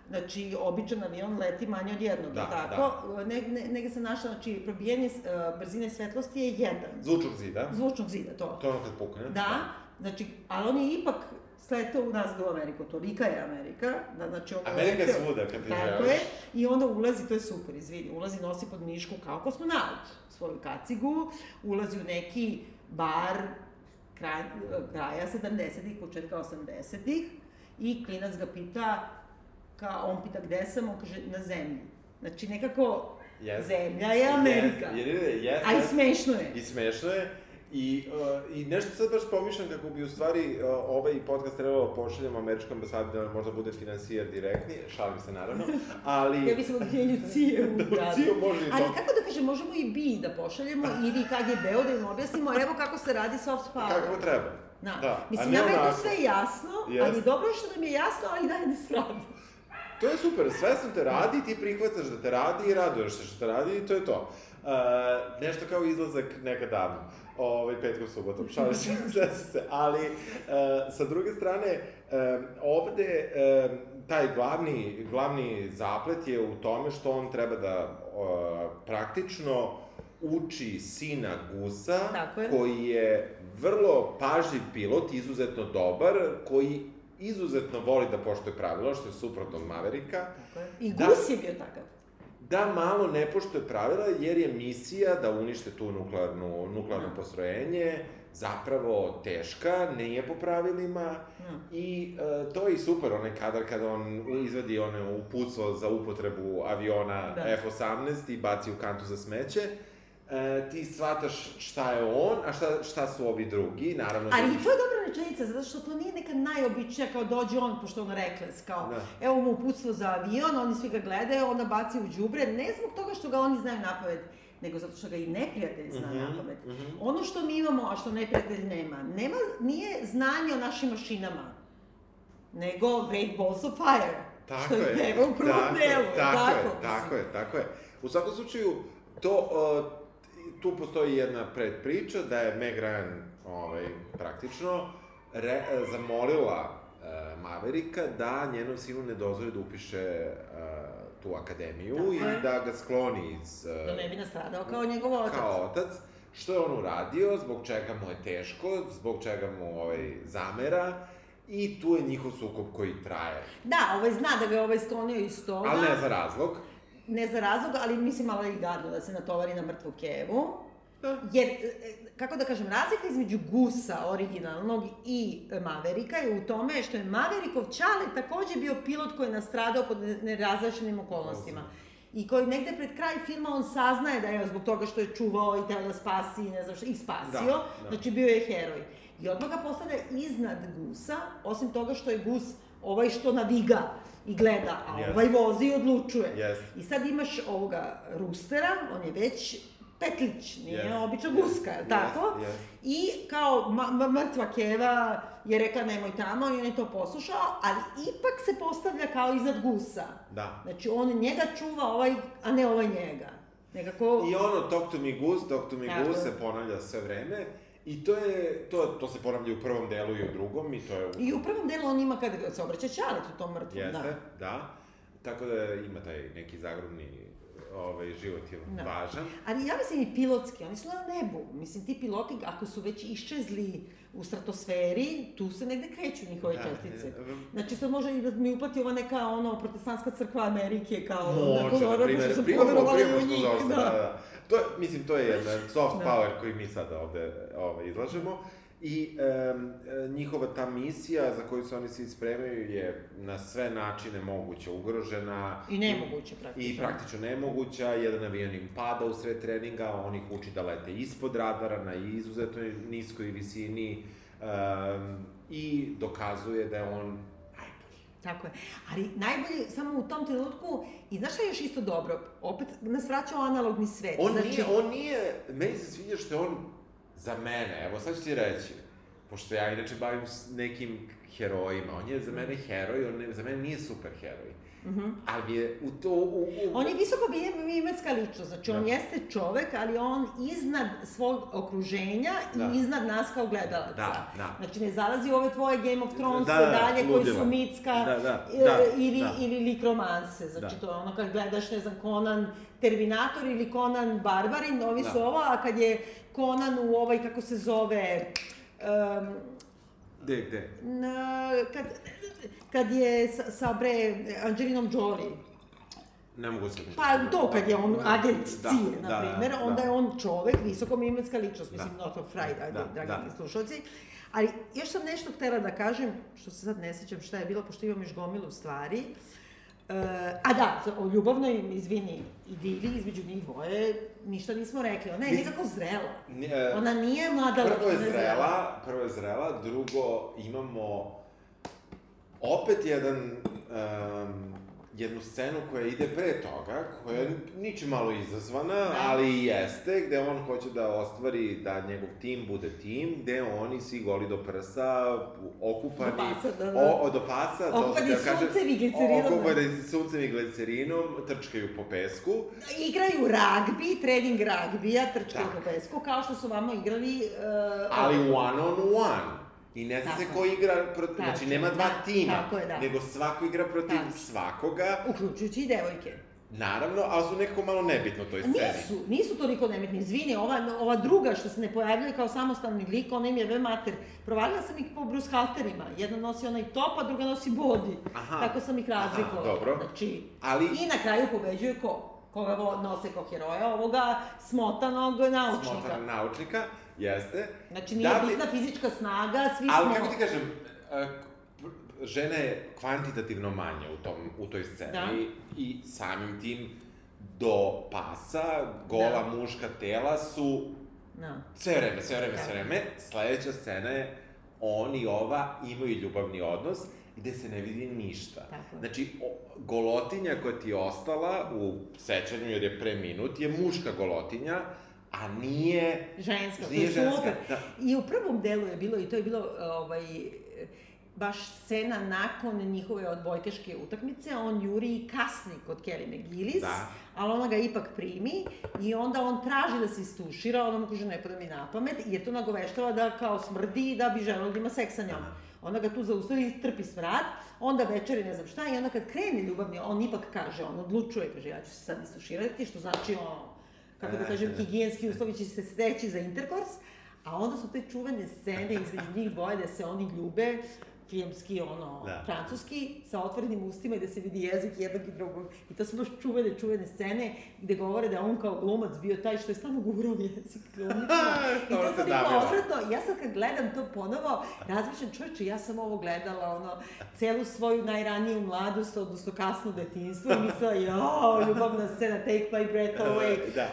Znači, običan avion leti manje od jednog, da, tako? Da. Ne, ne, negde sam našla, znači, probijanje uh, brzine svetlosti je jedan. Zvučnog zida. Zvučnog zida, to. To je ono kad pukne. Da, da, znači, ali on je ipak sletao u nas do Ameriku, tolika je Amerika, da, znači on Amerika je svuda kad ti Tako je, i onda ulazi, to je super, izvini, ulazi, nosi pod mišku kao kosmonaut svoju kacigu, ulazi u neki bar kraj, kraja 70-ih, početka 80-ih, i klinac ga pita, kao, on pita gde sam, on kaže na zemlji. Znači nekako, yes. zemlja je Amerika. Yes. Yes. Yes. A i smešno je. I smešno je. I, uh, I nešto sad baš pomišljam kako bi u stvari uh, ovaj podcast trebalo da pošaljemo američkom ambasadi da možda bude finansijer direktni, šalim se naravno, ali... ja bismo da krenju cije u gradu. Cije može i Ali kako da kažem, možemo i bi da pošaljemo ili KGB-u da im objasnimo, evo kako se radi soft power. Kako treba. Da. da. Mislim, nama je to sve jasno, yes. ali dobro što nam je jasno, ali dalje ne sradi. To je super, sve sam te radi, ti prihvataš da te radi i raduješ se što te radi i to je to. Uh, nešto kao izlazak nekad davno ovaj, petkom, subotom, šalim se, se, ali uh, sa druge strane, uh, ovde uh, taj glavni, glavni zaplet je u tome što on treba da uh, praktično uči sina Gusa, je. koji je vrlo pažljiv pilot, izuzetno dobar, koji izuzetno voli da poštuje pravila, što je suprotno od Maverika. Tako je. I da, Gus je bio takav da malo ne poštuje pravila, jer je misija da unište tu nuklearnu, nuklearno postrojenje zapravo teška, nije po pravilima mm. i uh, to je i super, onaj kadar kada on izvedi one upucao za upotrebu aviona da. F-18 i baci u kantu za smeće e, ti shvataš šta je on, a šta, šta su ovi drugi, naravno... Ali i to je dobra rečenica, zato što to nije neka najobičnija, kao dođe on, pošto on rekles, kao, da. evo mu uputstvo za avion, oni svi ga gledaju, onda baci u džubre, ne zbog toga što ga oni znaju napamet, nego zato što ga i neprijatelj zna mm -hmm, napamet. Mm -hmm. Ono što mi imamo, a što neprijatelj nema, nema, nije znanje o našim mašinama, nego Great Balls of Fire. Tako što je, u prvom tako, delu. Tako, tako, je, tako je, tako je. U svakom slučaju, to, uh, tu postoji jedna predpriča da je Meg Ryan ovaj, praktično re, zamolila uh, Maverika da njenom sinu ne dozvoli da upiše uh, tu akademiju Tako i je. da ga skloni iz... Uh, da ne bi nastradao kao njegov otac. Kao otac. Što je on uradio, zbog čega mu je teško, zbog čega mu ovaj, zamera. I tu je njihov sukob koji traje. Da, ovaj zna da ga ovaj sklonio iz toga. Ali ne za razlog ne za razlog, ali mislim malo i gadno da se natovari na mrtvu kevu. Da. Jer, e, kako da kažem, razlika između Gusa originalnog i Maverika je u tome što je Maverikov čale takođe bio pilot koji je nastradao pod nerazličenim okolnostima. I koji negde pred kraj filma on saznaje da je zbog toga što je čuvao i teo da spasi i ne znam što, i spasio, da, da. znači bio je heroj. I odmah ga postavlja iznad Gusa, osim toga što je Gus ovaj što naviga i gleda, a yes. ovaj vozi i odlučuje. Yes. I sad imaš ovoga Rustera, on je već petlić, nije yes. obična guska, yes. tako? Yes. I kao mrtva keva je rekla nemoj tamo i on je to poslušao, ali ipak se postavlja kao iznad gusa. Da. Znači on njega čuva ovaj, a ne ovaj njega. Nekako... I ono, talk to me goose, talk to me Tako. goose se ponavlja sve vreme. I to je, to, to se ponavlja u prvom delu i u drugom i to je... I u prvom delu on ima kada se obraća Čaletu, tom mrtvom, Jeste, da. da. Tako da ima taj neki zagrobni ovaj, život je Da. važan. Ali ja mislim i pilotski, oni su na nebu. Mislim, ti piloti, ako su već iščezli u stratosferi, tu se negde kreću njihove Da, čestice. e, Znači, sad može i da mi uplati ova neka, ono, protestantska crkva Amerike, kao... Može, onako, na primjer, što poverovali primamo u njih, da, da. da. To, mislim, to je jedan soft Da. power koji mi sada ovde ovaj, izlažemo. I um, njihova ta misija za koju se oni svi spremaju je na sve načine moguće ugrožena. I nemoguće, praktično. I praktično nemoguća, jedan avion im pada u sred treninga, on ih uči da lete ispod radara, na izuzetno niskoj visini um, i dokazuje da je on. Tako je. Ali najbolje, samo u tom trenutku, i znaš šta je još isto dobro? Opet nas vraća u analogni svet. On znači, nije, on nije, meni se sviđa što je on za mene, evo sad ću ti reći, pošto ja inače bavim s nekim herojima, on je za mene heroj, on ne, za mene nije super heroj. Mhm. Ali je u to... U, u, On je visoko bimetska ličnost, znači on Da. jeste čovek, ali on iznad svog okruženja i Da. iznad nas kao gledalaca. Da, da. Znači ne zalazi u ove tvoje Game of Thrones Da, da, da, dalje koji ludila. su mitska Da, da, e, da, ili, da. ili lik romanse. Znači Da. to je ono kad gledaš, ne znam, Conan Terminator ili Conan Barbarin, ovi Da. su ovo, a kad je Conan u ovaj, kako se zove, um, Gde, gde? na, kad, kad je sa, sa bre Angelinom Jolie, Ne mogu se... Pa to kad je on agent Da, CIA, na da, primer, da, onda da. je on čovek, visoko mimetska ličnost, Da. mislim, not of fried, ajde, Da, dragi da. slušalci. Ali još sam nešto htela da kažem, što se sad ne sjećam šta je bilo, pošto imam još gomilu stvari. E, a da, o ljubavnoj, izvini, idili između njih dvoje, ništa nismo rekli. Ona je Mislim- nekako zrela. Ni- e, Ona nije mlada Prvo je ona zrela, prvo je zrela, drugo imamo opet jedan, um, jednu scenu koja ide pre toga, koja je ničim malo izazvana, Da. ali i jeste, gde on hoće da ostvari da njegov tim bude tim, gde oni svi goli do prsa, okupani, Do pasa, da, da. O, o, do pasa, to Okupani da kažem, suncem i glicerinom. Okupani suncem i glicerinom, trčkaju po pesku. Igraju ragbi, trening ragbija, trčkaju Tako. po pesku, kao što su vama igrali... Uh, ali one on one. I ne zna se ko igra protiv, Tako, znači nema dva da, tima, tako je, da. nego svako igra protiv Tako. svakoga, uključujući i devojke. naravno, ali su nekako malo nebitno u toj sceni. Nisu, nisu toliko nemetni. Izvini, ova, ova druga što se ne pojavljuje kao samostalni lik, ona im je ve mater. Provalila sam ih po Bruce Halterima. Jedna nosi onaj top, a druga nosi body. Aha. Tako sam ih razlikovala. Dobro. Znači, Ali- I na kraju pobeđuje ko? Koga nose kao heroja? Ovoga smotanog naučnika. Smotan naučnika, jeste. Znači, nije Da bi- bitna fizička snaga, svi Ali smo... kako ti kažem, e, žena je kvantitativno manja u, tom, u toj sceni Da. i samim tim do pasa, gola Da. muška tela su Da. Sve vreme, sve vreme, Da. sve vreme. Sledeća scena je on i ova imaju ljubavni odnos gde se ne vidi ništa. Tako. Znači, o, golotinja koja ti je ostala u sećanju, jer je pre minut, je muška golotinja, a nije... Ženska, to je ženska, super. da. I u prvom delu je bilo, i to je bilo, ovaj, baš scena nakon njihove odbojkaške utakmice, on juri i kasni kod Kelly McGillis, Da. ali ona ga ipak primi i onda on traži da se istušira, ona mu kaže ne pada mi na pamet, jer to nagoveštava da kao smrdi i da bi želeo da ima seks sa njom. Onda ga tu zaustavi i trpi smrad, onda večeri ne znam šta i onda kad krene ljubavni, on ipak kaže, on odlučuje, kaže ja ću se sad istuširati, što znači ono, kako da kažem, higijenski uslovi će se steći za interkors, a onda su te čuvene scene između njih dvoje da se oni ljube, filmski, ono, Da. francuski, sa otvorenim ustima i da se vidi jezik jednog i drugog. I to su baš čuvene, čuvene scene gde govore da on kao glumac bio taj što je stalno gurao jezik glumicima. I to toliko davila. odvratno. Ja sad kad gledam to ponovo, razmišljam, čovječe, ja sam ovo gledala, ono, celu svoju najraniju mladost, odnosno kasno detinjstvo i mislila, jao, ljubavna scena, take my breath away. Da.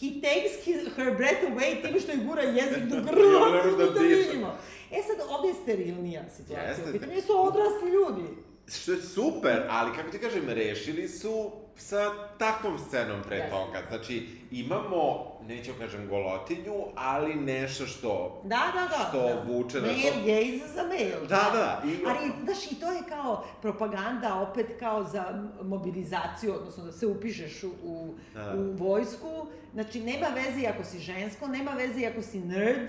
He takes his, her breath away time što je gura jezik do grla, da da vidimo. E sad, ovde je sterilnija situacija. Jeste. U pitanju su odrasli ljudi. Što je super, ali kako ti kažem, rešili su sa takvom scenom pre Jeste. toga. Znači, imamo, neću kažem golotinju, ali nešto što... Da, da, da. Što da. vuče na mail, to. gaze za mail. Da, da, i- Ali, znaš, i to je kao propaganda opet kao za mobilizaciju, odnosno da se upišeš u, u, Da. u vojsku. Znači, nema veze ako si žensko, nema veze ako si nerd,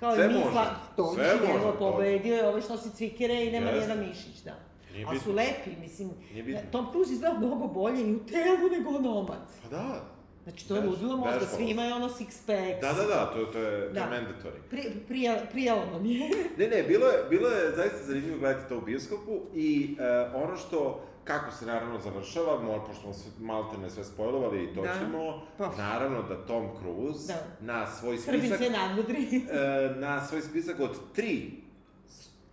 kao Sve i mi može, sla... To sve mislim, može, evo, pobedio je, ovaj što si cvikere i nema Jeste. nijedan mišić, da. Nije A bitno. su lepi, mislim. Nije bitno. Tom Cruise izgleda mnogo bolje i u telu nego onomad. Pa da. Znači, to je ludilo mozga, svi imaju ono six packs. Da, da, da, to, to je, to Da. je mandatory. Pri, prija, prijalo nam je. Ne, ne, bilo je, bilo je zaista zanimljivo gledati to u bioskopu i uh, ono što, kako se naravno završava, mo, pošto smo sve, malte ne sve spojlovali i to Da. ćemo, Pa. naravno da Tom Cruise Da. na svoj Srbin spisak, se nadmudri. e, na svoj spisak od tri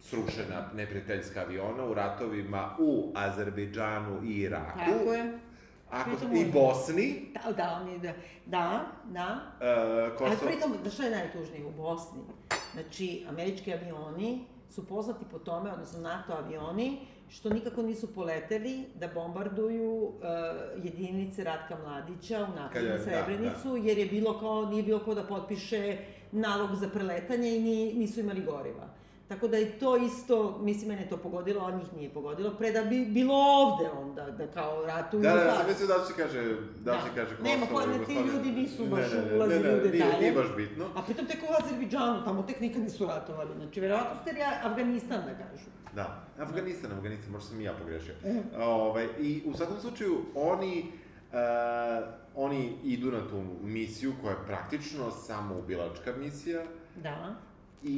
srušena neprijateljska aviona u ratovima u Azerbejdžanu i Iraku. Tako je. Ako, Pritom I Bosni, Da, da, on je, da, da, da. Ali Kosovo... pritom, da što je najtužnije u Bosni? Znači, američki avioni su poznati po tome, odnosno NATO avioni, što nikako nisu poleteli da bombarduju uh, jedinice Ratka Mladića u napadu na da, Srebrenicu, jer je bilo kao, nije bilo ko da potpiše nalog za preletanje i ni, nisu imali goriva. Tako da je to isto, mislim, mene to pogodilo, a njih nije pogodilo, pre da bi bilo ovde onda, da kao ratu u Da, da, sam mislio da će kaže, da li će Da. kaže Kosovo, Nema pojma, ti ljudi nisu baš Ne, ne, ne, ulazili ne, ne, u Nije, detalje. nije baš bitno. A pritom tek u Azerbejdžanu, tamo tek nikad nisu ratovali. Znači, verovatno ste Afganistan da kažu. Da, Afganistan, Afganistan, možda sam i ja pogrešio. Mhm. Ovaj, I u svakom slučaju, oni, uh, oni idu na tu misiju koja je praktično samo ubilačka misija Da. I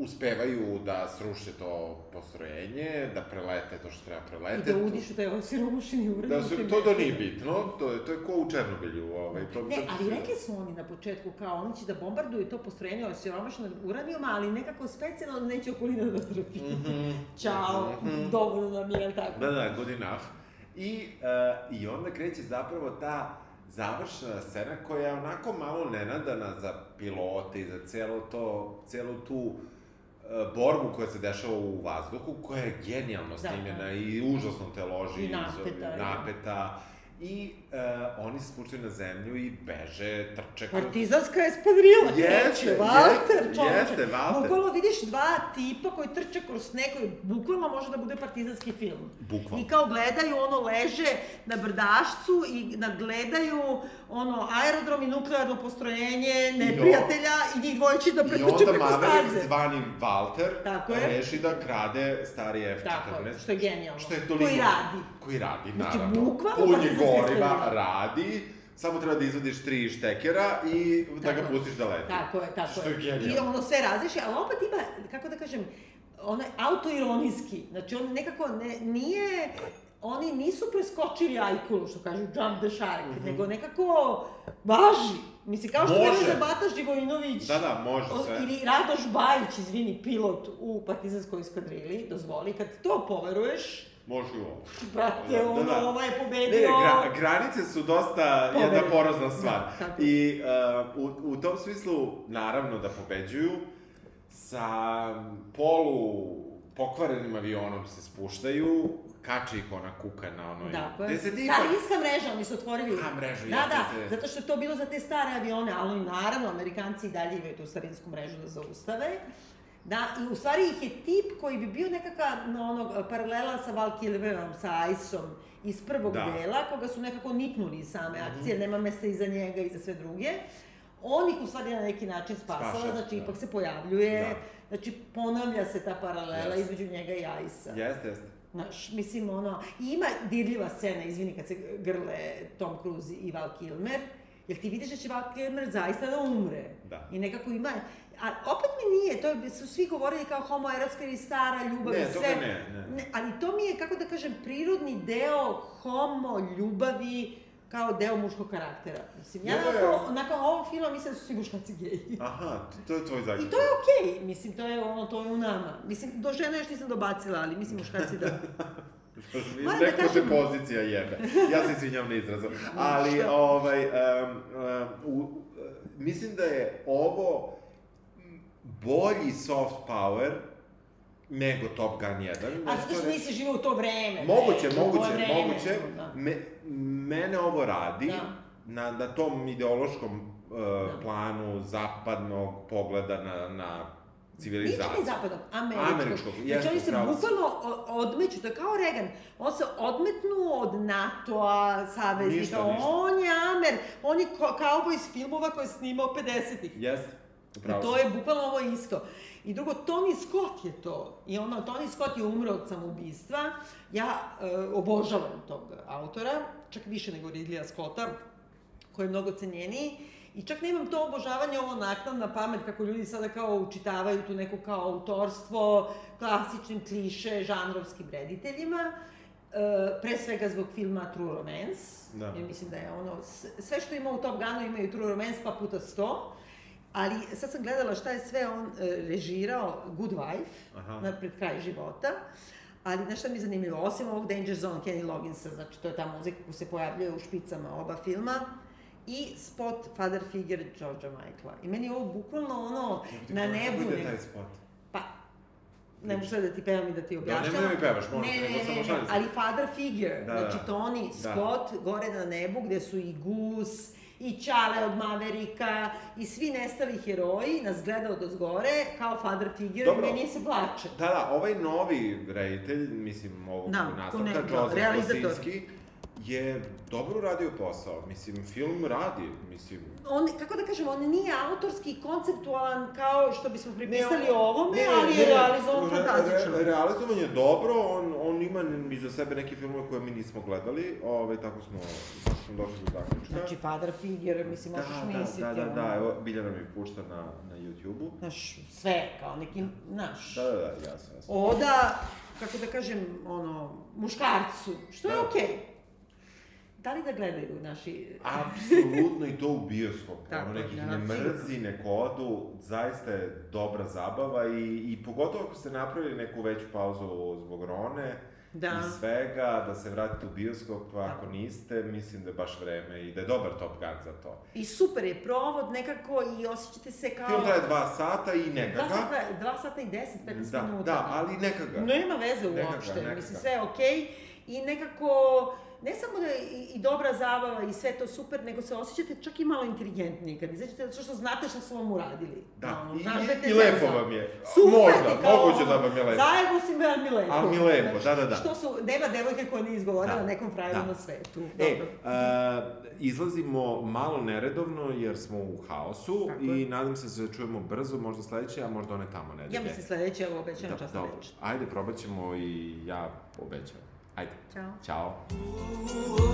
uspevaju da sruše to postrojenje, da prelete to što treba I prelete. da udišu taj osiromašeni ured. Da su, to da nije bitno, to je, to je ko u Černobilju. Ovaj, to, Ne, ali rekli su oni na početku kao oni će da bombarduju to postrojenje osiromašenog uranijuma, ali nekako specijalno neće okolina da trpi. Mhm. Ćao, Mhm. dovoljno nam je, tako? Da, da, good enough. I, uh, I onda kreće zapravo ta završna scena koja je onako malo nenadana za pilote i za celo to, celu tu uh, borbu koja se dešava u vazduhu, koja je genijalno Da, snimljena da. i užasno te loži. I napeta, da. napeta. I uh, oni se spuštaju na zemlju i beže, trče. kroz- Partizanska espadrila Jeste, kreće, Valter, jeste, čoveče. jeste, Valter. Bukvalno vidiš dva tipa koji trče kroz sneg, koji bukvalno može da bude partizanski film. Bukvalno. I kao gledaju, ono, leže na brdašcu i nagledaju, ono, aerodrom i nuklearno postrojenje neprijatelja i njih dvoje će da I pretrče onda preko Maverick staze. zvani Walter Tako je. reši da krade stari F-14. Tako je, što je genijalno. Što je toliko... Koji radi. Koji radi, Znači, naravno. bukvalno Pun je partizanska goriva, radi, samo treba da izvadiš tri štekera i da ga Tako. pustiš da leti. Tako je, tako Što je I genijalno. ono sve razliši, ali opet ima, kako da kažem, ono je autoironijski. Znači on nekako ne, nije, oni nisu preskočili ajkulu, što kažu jump the shark, nego nekako važi. Mislim, kao što Može. da Bata Živojinović, Da, da, može sve. ili Radoš Bajić, izvini, pilot u partizanskoj eskadrili, dozvoli, kad to poveruješ, Može i ovo. brate, Da, da, ono, da. ovaj je Ne, pobedio... ne, gra, granice su dosta jedna Pobedio. porozna stvar. Da. I uh, u, u tom smislu, naravno da pobeđuju, sa polu pokvarenim avionom se spuštaju, kače ih ona kuka na onoj... Gde se ti starinska mreža, oni su otvorili. A, mrežu, Da, da, jeste. zato što je to bilo za te stare avione, ali naravno, Amerikanci i dalje imaju tu starinsku mrežu da zaustave. Da, i u stvari ih je tip koji bi bio nekakva na onog, paralela sa Val Kilmerom, sa Ice-om iz prvog Da. dela, koga su nekako niknuli iz same akcije, nema mesta i za njega i za sve druge. On ih u stvari na neki način spasava, Spaša, znači da. ipak se pojavljuje, Da. znači ponavlja se ta paralela Jeste. između njega i Ice-a. Jeste, jeste. Znaš, mislim, ono, i ima dirljiva scena, izvini, kad se grle Tom Cruise i Val Kilmer, jer ti vidiš da će Val Kilmer zaista da umre. Da. I nekako ima, a opet mi nije, to su svi govorili kao homoerotska ili stara ljubav Ne, i sve. ne, ne. ali to mi je, kako da kažem, prirodni deo homo ljubavi kao deo muškog karaktera. Mislim, ja nakon, nakon ovog filma mislim da su svi muškarci geji. Aha, to je tvoj zaključak. I to je okej, mislim, to je ono, to je u nama. Mislim, do žene još nisam dobacila, ali mislim muškarci da. Moram da Neko te kažem- pozicija jebe. Ja se izvinjam na izrazu. Ali, Šta? ovaj, um, um, u, mislim da je ovo bolji soft power nego Top Gun 1. A zato što nisi živao u to vreme. Moguće, ne, moguće, vreme, moguće. Da. Me, mene ovo radi Da. na, na tom ideološkom uh, Da. planu zapadnog pogleda na, na civilizaciju. Nije ni zapadnog, američkog. Američkog, Znači jeste, oni se pravo bukvalno odmeću, to je kao Reagan. On se odmetnuo od NATO-a, saveznika. Ništa, ništa. On je Amer, on je kauboj iz filmova koje je snimao 50-ih. Jeste, I upravo to je bukvalno ovo isto. I drugo, Tony Scott je to. I ono, Tony Scott je umro od samoubistva. Ja e, obožavam tog autora, čak više nego Ridleya Scotta, koji je mnogo cenjeniji. I čak nemam to obožavanje, ovo naknadna pamet, kako ljudi sada kao učitavaju tu neko kao autorstvo, klasičnim kliše, žanrovskim rediteljima. E, pre svega zbog filma True Romance, Da. jer mislim da je ono, sve što ima u Top Gunu imaju True Romance pa puta sto, ali sad sam gledala šta je sve on e, režirao, Good Wife, Aha. na pred kraj života, ali šta mi je zanimljivo, osim ovog Danger Zone, Kenny Logginsa, znači to je ta muzika koja se pojavljuje u špicama oba filma, i spot Father Figure George'a Michaela. I meni je ovo bukvalno ono, na nebu... Kako ide ne- taj spot? Pa, ne možeš da ti pevam i da ti Da, objašnjavam. nemoj da mi pevaš, molim ne, ne, ne, ne, ali Father Figure, Da, da. znači Tony Da. Scott, gore na nebu, gde su i Gus, i Čale od Maverika, i svi nestali heroji nas gleda od ozgore, kao Father Figure, Dobro. i meni se plače. Da, da, ovaj novi reditelj, mislim, ovog Da, nastavka, da, Joseph realizator. Kosinski, je dobro uradio posao. Mislim, film radi, mislim... On, kako da kažem, on nije autorski i konceptualan kao što bismo pripisali Ne, on- ovome, ne, ali je realizovan re- fantastično. Re, realizovan je dobro, on, on ima iza sebe neke filmove koje mi nismo gledali, ovaj, tako smo, tako smo došli do zaključka. Znači, Father Figure, mislim, možeš da, misliti. da, da, da, evo, Biljana mi pušta na, na YouTube-u. Znaš, sve, kao neki, znaš. Da, da, da, jasno, jasno. oda, kako da kažem, ono, muškarcu, što je Da. okej. Da li da gledaju naši... Apsolutno i to u bioskopu. Tako, ono nekih ne mrzi, neko odu, zaista je dobra zabava i, i pogotovo ako ste napravili neku veću pauzu zbog Rone Da. i svega, da se vratite u bioskop, a ako niste, mislim da je baš vreme i da je dobar Top Gun za to. I super je provod nekako i osjećate se kao... Film traje dva sata i neka Dva sata, dva sata i 10-15 Da, minuta. da, ali neka ga. Nema veze ga, uopšte, neka mislim, sve je okej. I nekako, ne samo da je i, i dobra zabava i sve to super, nego se osjećate čak i malo inteligentniji kad izađete, zato što znate šta su vam uradili. Da, Ono, i, i, da i lepo vam je. Super Možda, kao moguće da vam je lepo. Zajedno si me, ali mi lepo. Ali mi lepo, da, da, da. Što su, nema devojke koja ne izgovorila Da, nekom frajeru da. na svetu. E, Dobro. uh, izlazimo malo neredovno jer smo u haosu Tako i je. nadam se da čujemo brzo, možda sledeće, a možda one tamo nedelje. Ja mislim sledeće, evo obećavam da, dobro. reč. Ajde, probat ćemo i ja obećam. Ajde. Ćao. Ćao.